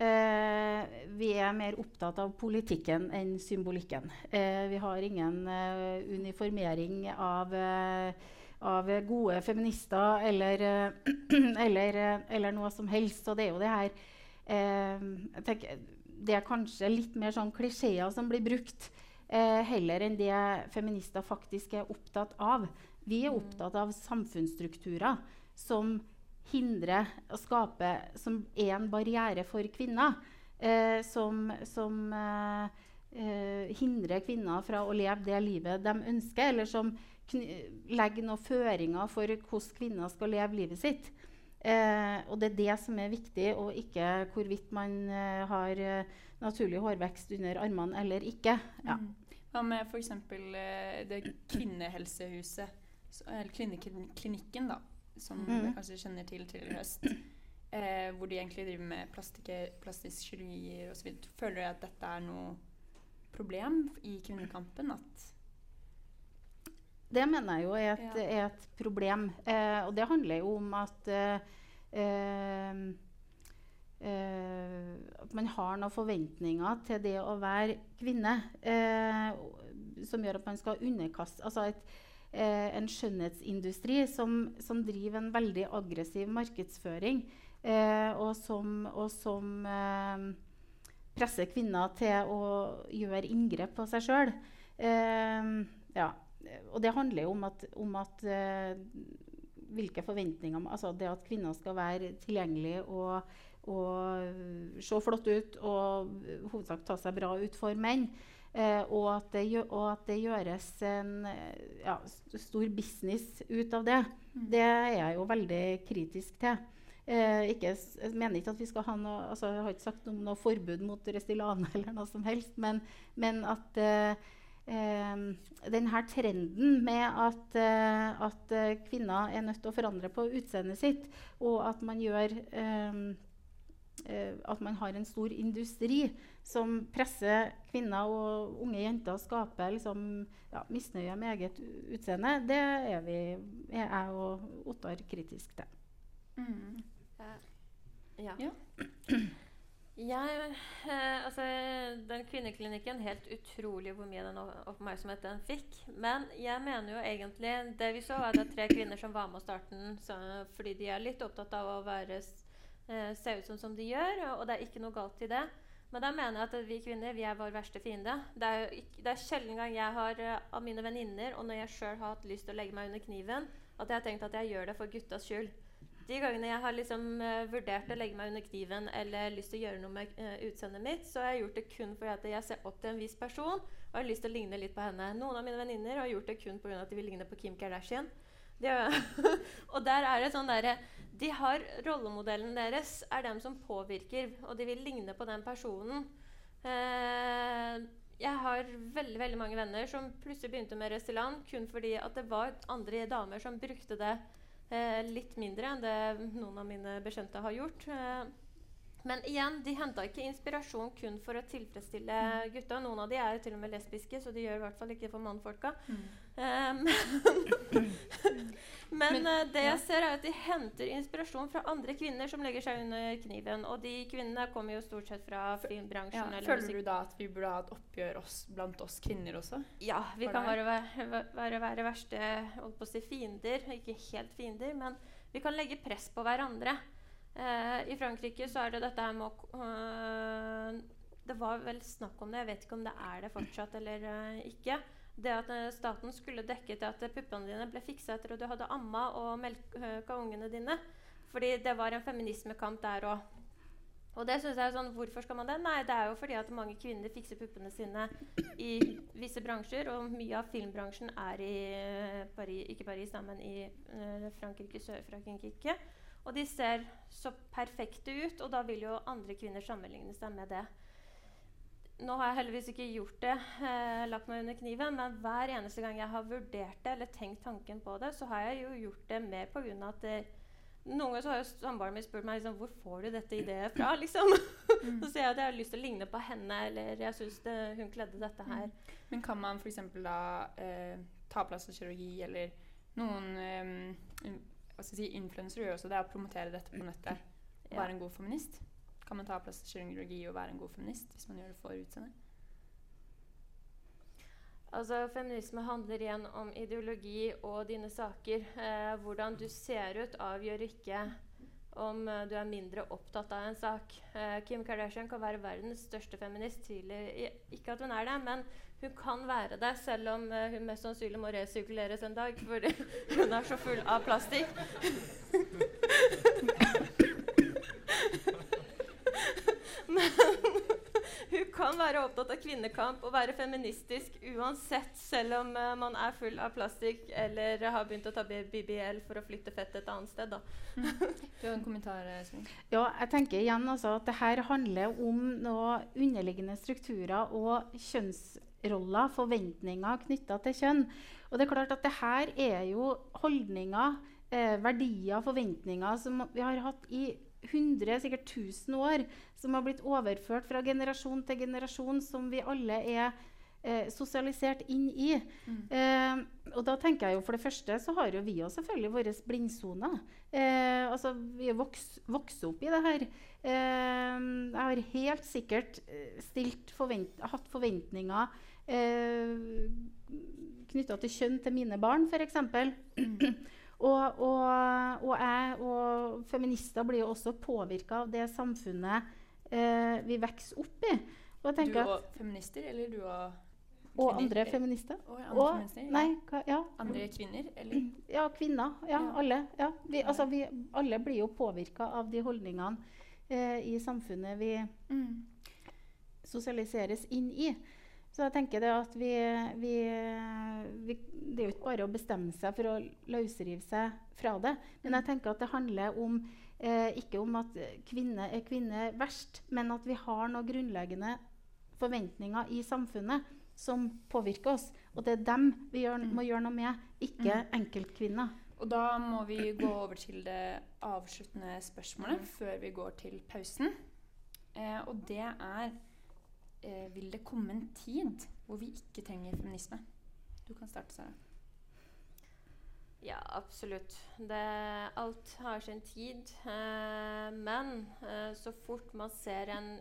Eh, vi er mer opptatt av politikken enn symbolikken. Eh, vi har ingen eh, uniformering av, eh, av gode feminister eller, eh, eller, eh, eller noe som helst. Og det er jo det her tenker, Det er kanskje litt mer sånn klisjeer som blir brukt, heller enn det feminister faktisk er opptatt av. Vi er opptatt av samfunnsstrukturer som hindrer å skape Som er en barriere for kvinner. Eh, som, som eh, eh, hindrer kvinner fra å leve det livet de ønsker, eller som legger noen føringer for hvordan kvinner skal leve livet sitt. Eh, og det er det som er viktig, og ikke hvorvidt man eh, har eh, naturlig hårvekst under armene eller ikke. Ja. Mm. Hva med f.eks. Det kvinnehelsehuset, eller kvinneklinikken, da, som mm. dere kanskje kjenner til til i høst? Eh, hvor de egentlig driver med plastisk kirurgier osv. Føler dere at dette er noe problem i kvinnekampen? At det mener jeg jo er et, ja. er et problem. Eh, og det handler jo om at eh, eh, at man har noen forventninger til det å være kvinne eh, som gjør at man skal underkaste altså et, eh, en skjønnhetsindustri som, som, driver en veldig aggressiv markedsføring, eh, og som, og som eh, presser kvinner til å gjøre inngrep på seg sjøl. Eh, ja. Og det handler jo om at, om at eh, hvilke forventninger altså Det at kvinner skal være tilgjengelige og, og se flott ut og hovedsak ta seg bra ut for menn. Eh, og, at det, og, at det, gjøres en ja, stor business ut av det. Mm. Det er jeg jo veldig kritisk til. Eh, ikke, jeg mener ikke at vi skal ha noe altså, Jeg har ikke sagt noe om noe forbud mot Restylane eller noe som helst, men, men at eh, eh, denne trenden med at, eh, at, kvinner er nødt til å forandre på utseendet sitt, og at man gjør eh, eh, at man har en stor industri som presser kvinner og unge jenter å skape liksom, ja, misnøye med eget utseende, det er, vi, er jeg og Ottar kritisk til. Mm. Ja. ja. Jeg, eh, altså, den kvinneklinikken, helt utrolig hvor mye den oppmerksomhet den fikk. Men jeg mener jo egentlig Det vi så, var det tre kvinner som var med å starte den så, fordi de er litt opptatt av å være, eh, se ut som, som de gjør, og det er ikke noe galt i det. Men da mener jeg at vi kvinner vi er vår verste fiende. Det er, det er sjelden gang jeg har uh, av mine venninner, og når jeg sjøl har hatt lyst til å legge meg under kniven, at jeg har tenkt at jeg gjør det for guttas skyld de gangene jeg har liksom, uh, vurdert å legge meg under kniven eller lyst til å gjøre noe med uh, utseendet mitt, så har jeg gjort det kun fordi jeg ser opp til en viss person og har lyst til å ligne litt på henne. Noen av mine venninner har gjort det kun pga. at de vil ligne på Kim Kardashian. De, og der er det sånn derre De har rollemodellen deres er dem som påvirker, og de vil ligne på den personen. Eh, jeg har veldig veldig mange venner som plutselig begynte med Restylane kun fordi at det var andre damer som brukte det Eh, litt mindre enn det noen av mine bekjente har gjort. Eh, men igjen, de henta ikke inspirasjon kun for å tilfredsstille mm. gutta. Noen av de er til og med lesbiske, så de gjør i hvert fall ikke for mannfolka. Mm. Um, men, uh, det jeg ser, er at de henter inspirasjon fra andre kvinner som legger seg under kniven. Og de kvinnene kommer jo stort sett fra filmbransjen. Ja, føler du da at vi burde ha et oppgjør oss, blant oss kvinner også? Ja, vi kan bare være, være, være verste holdt på å si fiender. Ikke helt fiender, men vi kan legge press på hverandre. Uh, I Frankrike så er det dette her med å uh, Det var vel snakk om det, jeg vet ikke om det er det fortsatt eller ikke. Det at staten skulle dekke til at puppene dine ble fiksa etter at du hadde amma og melka ungene dine. Fordi det var en feminismekamp der òg. Og det synes jeg er sånn, Hvorfor skal man det? Nei, det er jo fordi at mange kvinner fikser puppene sine i visse bransjer. Og mye av filmbransjen er i Paris, ikke Paris, men i Frankrike, Sør-Frankrike. Og de ser så perfekte ut, og da vil jo andre kvinner sammenligne seg med det. Nå har jeg heldigvis ikke gjort det, eh, lagt meg under kniven, men hver eneste gang jeg har vurdert det eller tenkt tanken på det, så har jeg jo gjort det mer pga. at det, noen ganger så har jo samboeren min spurt meg liksom, hvor får du dette ideet fra. liksom? Mm. så sier jeg at jeg har lyst til å ligne på henne, eller jeg syns hun kledde dette her. Mm. Men kan man f.eks. da eh, ta kirurgi, eller noen eh, hva skal jeg si, influensere gjør også det, å promotere dette på nettet. Være en god feminist. Kan man ta plass til kirurgi og være en god feminist hvis man gjør det for utseendet? Altså, Feminisme handler igjen om ideologi og dine saker. Eh, hvordan du ser ut, avgjør ikke om uh, du er mindre opptatt av en sak. Eh, Kim Kardashian kan være verdens største feminist. Tviler ikke at hun er det, men hun kan være det, selv om uh, hun mest sannsynlig må resirkuleres en dag fordi hun er så full av plastikk. Hun kan være opptatt av kvinnekamp og være feministisk uansett, selv om uh, man er full av plastikk eller har begynt å ta BBL for å flytte fett et annet sted. Da. Du har en kommentar, eh, Svein? Ja, jeg tenker igjen altså at det her handler om noe underliggende strukturer og kjønnsroller, forventninger knytta til kjønn. Og det er klart at det her er jo holdninger, eh, verdier, forventninger som vi har hatt i 100, sikkert 1000 år, som har blitt overført fra generasjon til generasjon, som vi alle er eh, sosialisert inn i. Eh, og da tenker jeg jo For det første så har jo vi jo selvfølgelig våre blindsoner. Eh, altså, vi er voks, vokst opp i det her. Eh, jeg har helt sikkert eh, stilt forvent hatt forventninger eh, knytta til kjønn til mine barn, f.eks. og, og, og jeg og feminister blir jo også påvirka av det samfunnet eh, vi vokser opp i. Og, Du og at, feminister, eller du og og andre feminister. Og andre Og, feminister? ja. nei, hva, ja. Andre kvinner, eller? Ja, kvinner. Ja, Ja. alle. Ja. Vi, altså, vi, alle blir jo påvirka av de holdningene eh, i samfunnet vi Mm. sosialiseres inn i. Så jeg tenker det at vi, vi, vi Det er jo ikke bare å bestemme seg for å løsrive seg fra det. Men jeg tenker at det handler om eh, ikke om at kvinne er kvinne verst, men at vi har noen grunnleggende forventninger i samfunnet som påvirker oss. Og det er dem vi gjør, må gjøre noe med, ikke enkeltkvinner. Og da må vi gå over til det avsluttende spørsmålet før vi går til pausen. Eh, og det er eh, Vil det komme en tid hvor vi ikke trenger feminisme? Du kan starte, Sara. Ja, absolutt. Det, alt har sin tid. Eh, men eh, så fort man ser en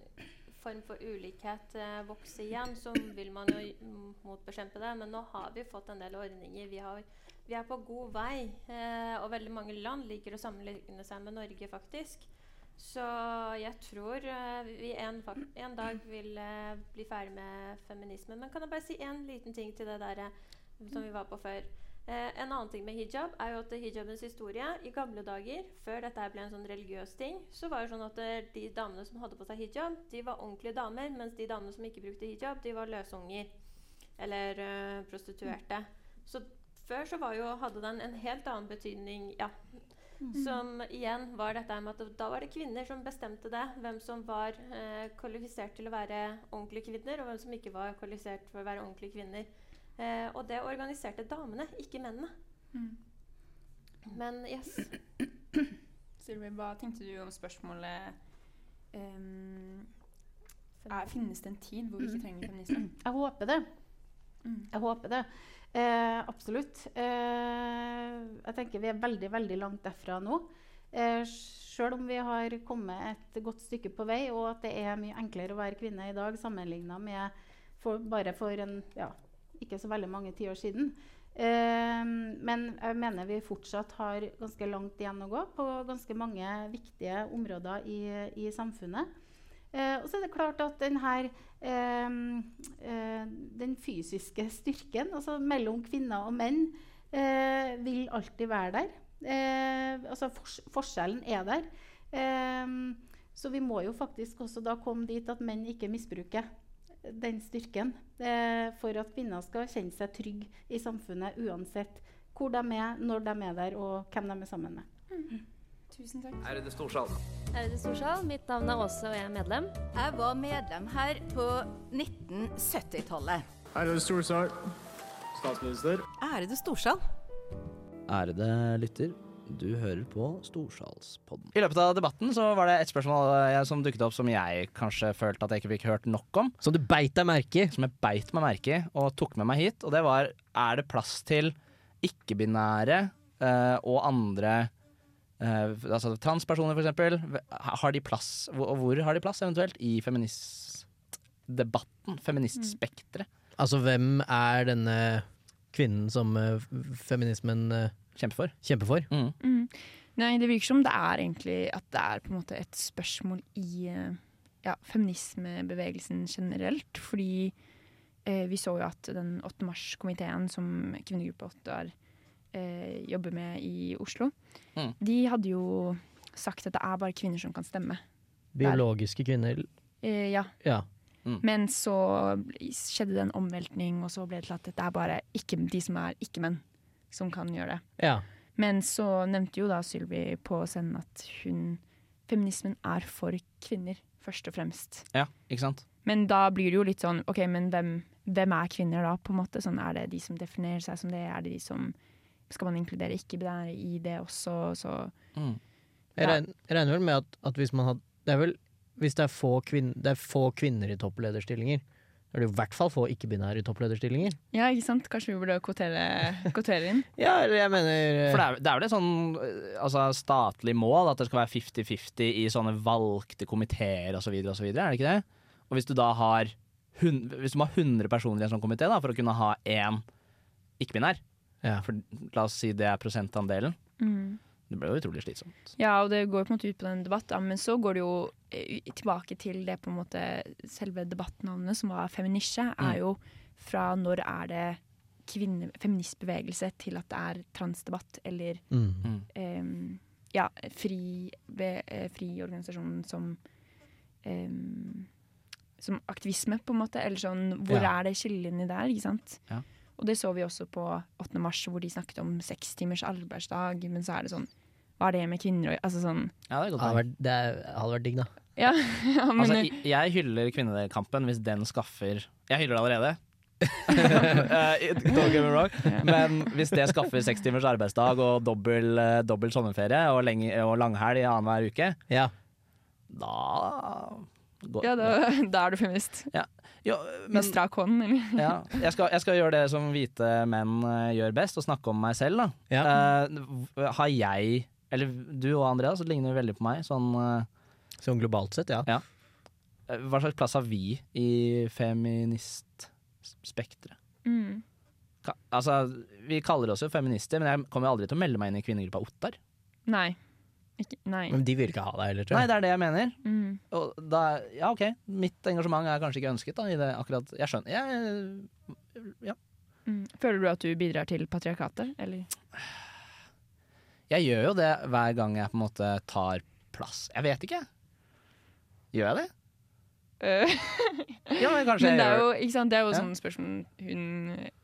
form for ulikhet eh, vokse igjen, så vil man jo motbekjempe det. Men nå har vi fått en del ordninger. Vi, har, vi er på god vei. Eh, og veldig mange land liker å sammenligne seg med Norge, faktisk. Så jeg tror eh, vi en, en dag vil eh, bli ferdig med feminismen. Men kan jeg bare si én liten ting til det der eh, som vi var på før? Eh, en annen ting med hijab er jo at hijabens historie I gamle dager, før dette ble en sånn religiøs ting, så var det sånn at de damene som hadde på seg hijab, de var ordentlige damer, mens de damene som ikke brukte hijab, de var løsunger. Eller eh, prostituerte. Så før så jo, hadde den en helt annen betydning. ja. Som igjen var dette med at da var det kvinner som bestemte det. Hvem som var eh, kvalifisert til å være ordentlige kvinner, og hvem som ikke var kvalifisert for å være ordentlige kvinner. Eh, og det organiserte damene, ikke mennene. Men yes. Sylvi, hva tenkte du om spørsmålet um, er, Finnes det en tid hvor vi ikke trenger feminisme? Jeg håper det. Mm. Jeg håper det. Eh, absolutt. Eh, jeg tenker vi er veldig, veldig langt derfra nå. Eh, Sjøl om vi har kommet et godt stykke på vei, og at det er mye enklere å være kvinne i dag sammenligna med for, bare for en, ja, ikke så veldig mange tiår siden. Eh, men jeg mener vi fortsatt har ganske langt igjen å gå på ganske mange viktige områder i, i samfunnet. Eh, og så er det klart at den her eh, eh, den fysiske styrken altså mellom kvinner og menn vil alltid være der. Altså fors forskjellen er der. Så vi må jo faktisk også da komme dit at menn ikke misbruker den styrken eh, for at kvinner skal kjenne seg trygge i samfunnet uansett hvor de er, når de er der og hvem de er sammen med. Tusen takk. Ærede Storsal. Ærede Storsal, mitt navn er Åse, og jeg er medlem. Jeg var medlem her på 1970-tallet. Ærede Storsal. Statsminister. Ærede Storsal. Ærede lytter, du hører på Storsalspodden. I løpet av debatten så var det et spørsmål eh, som dukket opp som jeg kanskje følte at jeg ikke fikk hørt nok om. Som du beit deg merke i. Som jeg beit meg merke i og tok med meg hit. Og det var er det plass til ikke-binære uh, og andre eh, altså transpersoner, for eksempel. Har de plass, hvor, og hvor har de plass eventuelt i feministdebatten? Feministspekteret? Altså, hvem er denne kvinnen som uh, feminismen uh, Kjemper for. kjemper for? Mm. Mm. Nei, det virker som det er egentlig at det er på en måte et spørsmål i ja, feminismebevegelsen generelt. Fordi vi så jo at den 8. mars-komiteen som Kvinnegruppa 8 har eh, jobber med i Oslo, Mm. de hadde jo sagt at det er bare kvinner som kan stemme. Biologiske kvinner Eh, ja. Ja. Men så skjedde det en omveltning, og så ble det til at det er bare ikke, de som er ikke-menn, som kan gjøre det. ja. Men så nevnte jo da Sylvi på scenen at hun Feminismen er for kvinner, først og fremst. Ja, ikke sant? Men da blir det jo litt sånn OK, men hvem, hvem er kvinner da, på en måte? Sånn, er det de som definerer seg som det? Er det de som Skal man inkludere ikke-binære i det også? Så Mm. Jeg, Ja. regner, regner vel med at, at hvis man hadde Det er vel hvis det er, få kvinn, det er få kvinner i topplederstillinger, er det i hvert fall få ikke-binære i topplederstillinger. ja, ikke sant? Kanskje vi burde kvotere, kvotere inn? Ja, eller jeg mener For det er, det er vel et sånn eh, altså, statlig mål at det skal være 50-50 i sånne valgte komiteer osv., osv., er det ikke det? Og hvis du da har, 100, hvis du må ha 100 personer i en sånn komité for å kunne ha én ikke-binær, ja. for la oss si det er prosentandelen, Mm. det ble jo utrolig slitsomt. Ja, og det går på en måte ut på den debatten, men så går det jo eh, tilbake til det på en måte selve debattnavnet, som var feminisje, er Mm. jo fra når er det kvinne, feministbevegelse til at det er transdebatt, eller Mm. um, ja, fri, be, eh, fri organisasjon som um, som aktivisme, på en måte. Eller sånn, hvor Ja. er det skillelinjene der, ikke sant? Ja. Og det så vi også på 8. mars, hvor de snakket om seks timers arbeidsdag, men så er det sånn Hva er det med kvinner å Altså sånn Ja, det hadde vært, det hadde vært digg, da. Ja, ja men Altså, jeg- jeg hyller kvinnekampen hvis den skaffer Jeg hyller det allerede. Eh, Don't get me wrong. Men hvis det skaffer seks timers arbeidsdag og dobbel, eh, dobbel sommerferie og, lenge, og langhelg annenhver uke, Ja. da går, ja, da, da er du feminist. Jo, Med men strak hånd, eller? ja, jeg, skal, jeg skal gjøre det som hvite menn eh, gjør best, og snakke om meg selv. Da. Ja. Uh, har jeg, eller du og Andreas, ligner veldig på meg. Sånn, uh, Sånn globalt sett, ja. hva slags plass har vi i feministspekteret? Mm. Ka- Altså, vi kaller oss jo feminister, men jeg kommer jo aldri til å melde meg inn i kvinnegruppa Ottar. Nei. Ikke, nei. Men de vil ikke ha deg heller, tror jeg. Nei, det er det jeg mener. Mm. Og da, ja, ok, mitt engasjement er kanskje ikke ønsket da, i det akkurat Jeg skjønner. Jeg, ja. Mm. Føler du at du bidrar til patriarkatet, eller? jeg gjør jo det hver gang jeg på en måte tar plass. Jeg vet ikke. Gjør jeg det? Øh. Ja, men kanskje Men det er jo, ikke sant, det er jo Ja. sånn spørsmål hun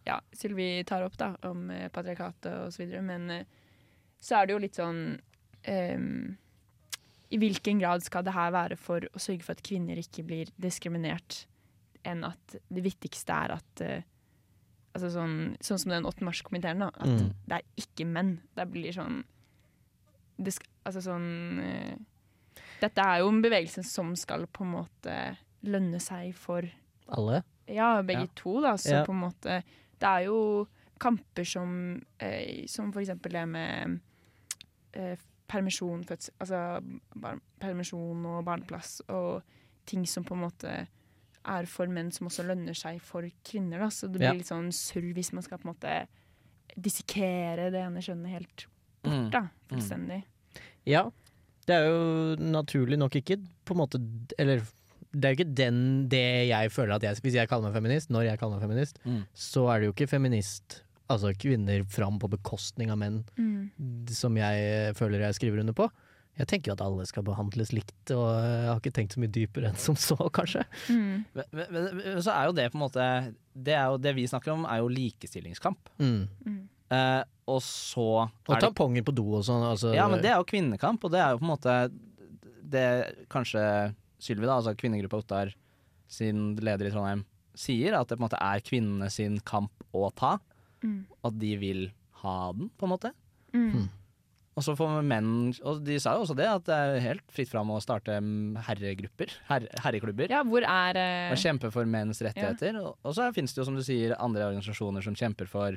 Ja, Sylvi tar opp, da, om eh, patriarkatet og så videre, men eh, så er det jo litt sånn ehm, I hvilken grad skal det her være for å sørge for at kvinner ikke blir diskriminert, enn at det viktigste er at uh, Altså sånn, sånn som den 8. mars-komiteen, da. At Mm. det er ikke menn. Det blir sånn det sk Altså sånn uh, Dette er jo en bevegelse som skal på en måte lønne seg for Alle? ja, begge Ja. to, da. Så Ja. på en måte Det er jo kamper som uh, Som for eksempel det med eh, permisjon, fødsel Altså bar permisjon og barneplass og ting som på en måte er for menn, som også lønner seg for kvinner. Da. Så det blir Ja. litt sånn surr hvis man skal på en måte dissekere det ene kjønnet helt bort, Mm. da. Fullstendig. Ja. Det er jo naturlig nok ikke på en måte Eller det er jo ikke den det jeg føler at jeg Hvis jeg kaller meg feminist, når jeg kaller meg feminist, Mm. så er det jo ikke feminist Altså kvinner fram på bekostning av menn, Mm. som jeg føler jeg skriver under på. Jeg tenker jo at alle skal behandles likt, og jeg har ikke tenkt så mye dypere enn som så, kanskje. Mm. Men, men, men så er jo det på en måte det, er jo, det vi snakker om, er jo likestillingskamp. Mm. Mm. Eh, og så Og er tamponger på do og sånn. Altså, Ja, men det er jo kvinnekamp, og det er jo på en måte det kanskje Sylvi, da, altså kvinnegruppa Ottar sin leder i Trondheim, sier, at det på en måte er kvinnene sin kamp å ta, Mm. at de vil ha den, på en måte. Mm. Og så får menn Og de sa jo også det, at det er helt fritt fram å starte herregrupper, Her, herreklubber. Ja, hvor er uh... Og kjempe for menns rettigheter. Og, og så finnes det jo, som du sier, andre organisasjoner som kjemper for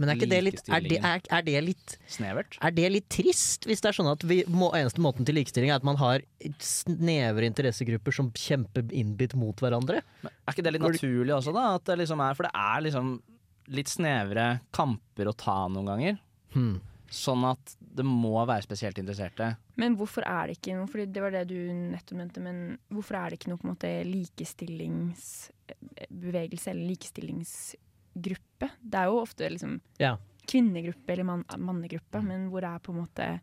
Men er ikke det litt er det, er, er det litt snevert. Er det litt trist, hvis det er sånn at vi må, eneste måten til likestilling er at man har snevre interessegrupper som kjemper innbitt mot hverandre? Men er ikke det litt naturlig også, da? At det liksom er, for det er liksom litt snevre kamper å ta noen ganger. Hmm. Sånn at det må være spesielt interesserte. Men hvorfor er det ikke noe Fordi det var det du nettopp mente, men hvorfor er det ikke noe på en måte likestillingsbevegelse eller likestillingsgruppe? Det er jo ofte liksom Ja. kvinnegruppe eller man, mannegruppe, men hvor det er på en måte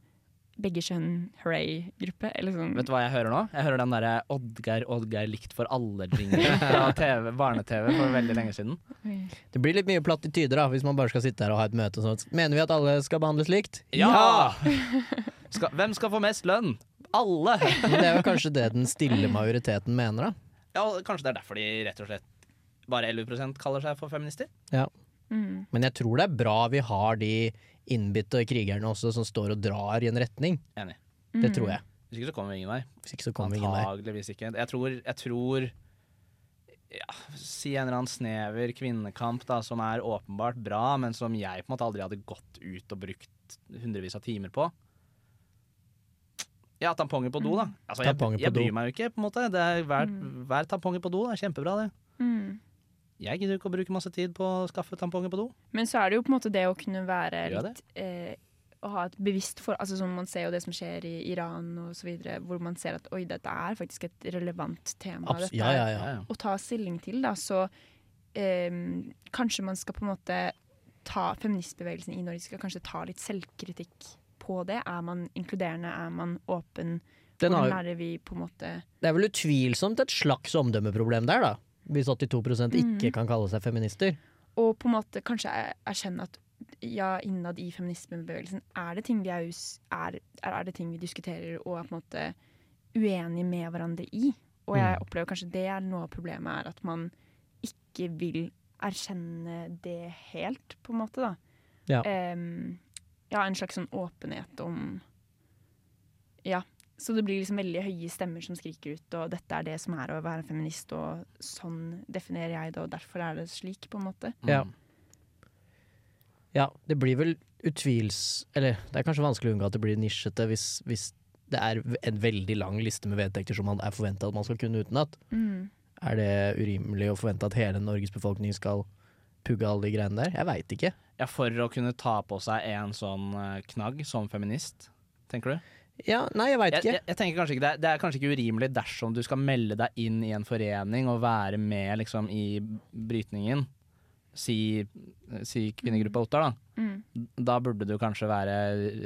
begge kjønn hooray-gruppe. Eller sånn. Vet du hva jeg hører nå? Jeg hører den derre Oddgeir, Oddgeir likt for alle-jingelen fra TV, barne-TV for veldig lenge siden. Det blir litt mye platityder da, hvis man bare skal sitte her og ha et møte og sånt. Mener vi at alle skal behandles likt? Ja! Skal, hvem skal få mest lønn? Alle! Men det er jo kanskje det den stille majoriteten mener, da. Ja, Kanskje det er derfor de rett og slett bare 11 kaller seg for feminister? Ja. Mm. Men jeg tror det er bra vi har de innbitte krigerne også som står og drar i en retning. Enig. Det tror jeg. Hvis ikke så kommer vi ingen vei. Hvis ikke så kommer vi ingen vei. Antageligvis ikke. Jeg tror, jeg tror ja, Si en eller annen snever kvinnekamp da, som er åpenbart bra, men som jeg på en måte aldri hadde gått ut og brukt hundrevis av timer på. Ja, tamponger på do, da. Altså, jeg, jeg bryr meg jo ikke, på en måte. Det er hver, Mm. hver tamponger på do det er kjempebra, det. Mm. Jeg gidder ikke å bruke masse tid på å skaffe tamponger på do. Men så er det jo på en måte det å kunne være litt eh, Å ha et bevisst for Altså sånn Man ser jo det som skjer i Iran og så videre, hvor man ser at oi, dette er faktisk et relevant tema. Abs dette ja, ja, ja. Ja, ja. Å ta stilling til, da. Så eh, kanskje man skal på en måte ta Feministbevegelsen i Norge skal kanskje ta litt selvkritikk på det. Er man inkluderende? Er man åpen? Den har, Hvordan lærer vi på en måte det er vel utvilsomt et slags omdømmeproblem der, da. Hvis 82 ikke Mhm. kan kalle seg feminister. Og på en måte kanskje er- erkjenne at ja, innad i feminismebevegelsen er det ting vi er, er, er det ting vi diskuterer og er på en måte uenige med hverandre i. Og jeg Mm. opplever kanskje det er noe av problemet er at man ikke vil erkjenne det helt, på en måte, da. Ja. um, ja, en slags sånn åpenhet om Ja. Så det blir liksom veldig høye stemmer som skriker ut, og dette er det som er å være feminist, og sånn definerer jeg det, og derfor er det slik, på en måte. Ja. Mm. Ja, det blir vel utvils... Eller det er kanskje vanskelig å unngå at det blir nisjete hvis, hvis det er en veldig lang liste med vedtekter som man er forventa at man skal kunne utenat. Mm. Er det urimelig å forvente at hele Norges befolkning skal pugge alle de greiene der? Jeg veit ikke. Ja, For å kunne ta på seg en sånn eh, knagg som feminist, tenker du? Ja, nei, jeg veit ikke. jeg, jeg tenker kanskje ikke det, det er kanskje ikke urimelig dersom du skal melde deg inn i en forening og være med liksom i brytningen. Si, si kvinnegruppa Ottar, da. Mm. Da burde du kanskje være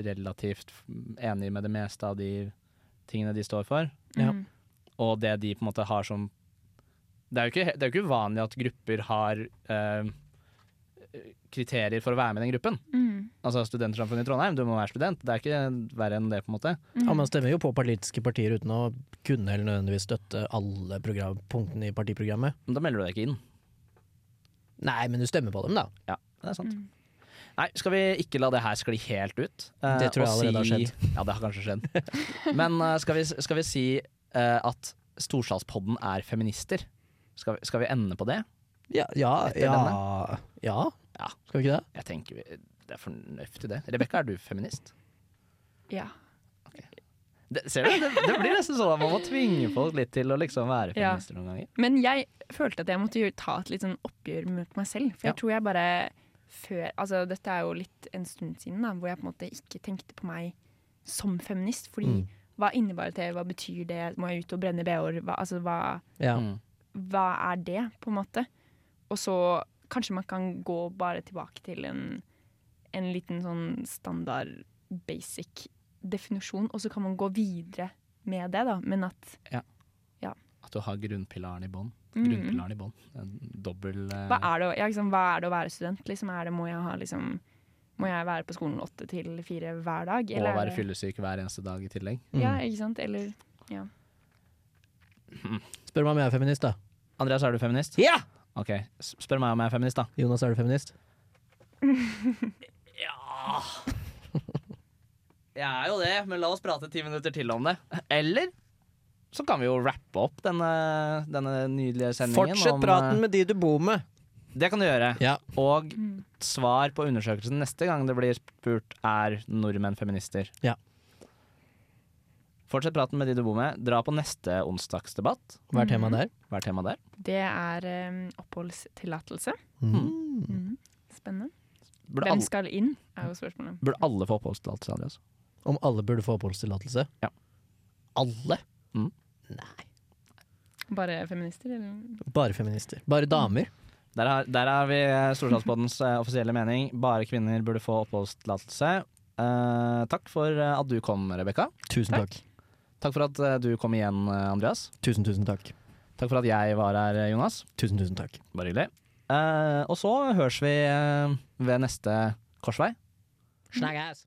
relativt enig med det meste av de tingene de står for. Ja. Mm. Og det de på en måte har som Det er jo ikke, det er jo ikke uvanlig at grupper har eh, kriterier for å være med i den gruppen. Mm. Altså Studentersamfunnet i Trondheim, du må være student. Det er ikke verre enn det, på en måte. Mm. Ja, Man stemmer jo på politiske partier uten å kunne eller nødvendigvis støtte alle punktene i partiprogrammet. Men da melder du deg ikke inn. Nei, men du stemmer på dem, da. Ja, det er sant. Mm. Nei, skal vi ikke la det her skli helt ut? eh, Det tror jeg allerede allerede har skjedd. Ja, det har kanskje skjedd. Men uh, skal, vi, skal vi si uh, at Storsalspodden er feminister? Skal vi, skal vi ende på det? Ja, ja, ja, ja. Skal vi ikke det? Jeg tenker Det er fornuftig, det. Rebekka, er du feminist? Ja. Det, ser du? Det, det blir nesten sånn at man må tvinge folk litt til å liksom være Ja. noen ganger. Men jeg følte at jeg måtte ta et litt sånn oppgjør med meg selv. For jeg Ja. tror jeg bare før Altså dette er jo litt en stund siden da, hvor jeg på en måte ikke tenkte på meg som feminist. Fordi Mm. hva innebærer det, hva betyr det, må jeg ut og brenne BH-er? Hva, altså, hva, Ja. Mm. hva er det, på en måte? Og så kanskje man kan gå bare tilbake til en, en liten sånn standard basic definisjon, og så kan man gå videre med det, da. Men at ja, At du har grunnpilaren i bånn. mm, i bånn. En Dobbel eh, hva, er det, å- ja, liksom, hva er det å være student? Liksom, er det, må, jeg ha, liksom, må jeg være på skolen åtte til fire hver dag? Og være fyllesyk hver eneste dag i tillegg. Ja, Mm. ikke sant? Eller Spør meg om jeg er feminist, da. Andreas, er du feminist? Ja! Ok, Spør meg om jeg er feminist, da. Jonas, er du feminist? Ja Jeg er jo det, men la oss prate ti minutter til om det. Eller så kan vi jo rappe opp denne, denne nydelige sendingen. Fortsett om, praten eh, med de du bor med. Det kan du gjøre. Ja. Og mm. svar på undersøkelsen neste gang det blir spurt er nordmenn feminister. Ja. Fortsett praten med de du bor med. Dra på neste onsdagsdebatt. Hva er temaet der? Hva er temaet der? Det er um, oppholdstillatelse. Mm. Mm. Spennende. Burde Hvem alle, skal inn, er jo spørsmålet. burde alle få oppholdstillatelse, Andreas? Om alle burde få oppholdstillatelse? Ja. Alle? Mm. Nei. Bare feminister, eller? Bare feminister. Bare damer. Der har, der har vi eh, Storsalspoddens eh, offisielle mening. Bare kvinner burde få oppholdstillatelse. Uh, takk for at du kom, Rebekka. Tusen takk. Takk for at eh, du kom igjen, eh, Andreas. Tusen, tusen takk. Takk for at jeg var her, eh, Jonas. Tusen, tusen takk. Bare hyggelig. Eh, og så høres vi ved neste korsvei. Snakkes!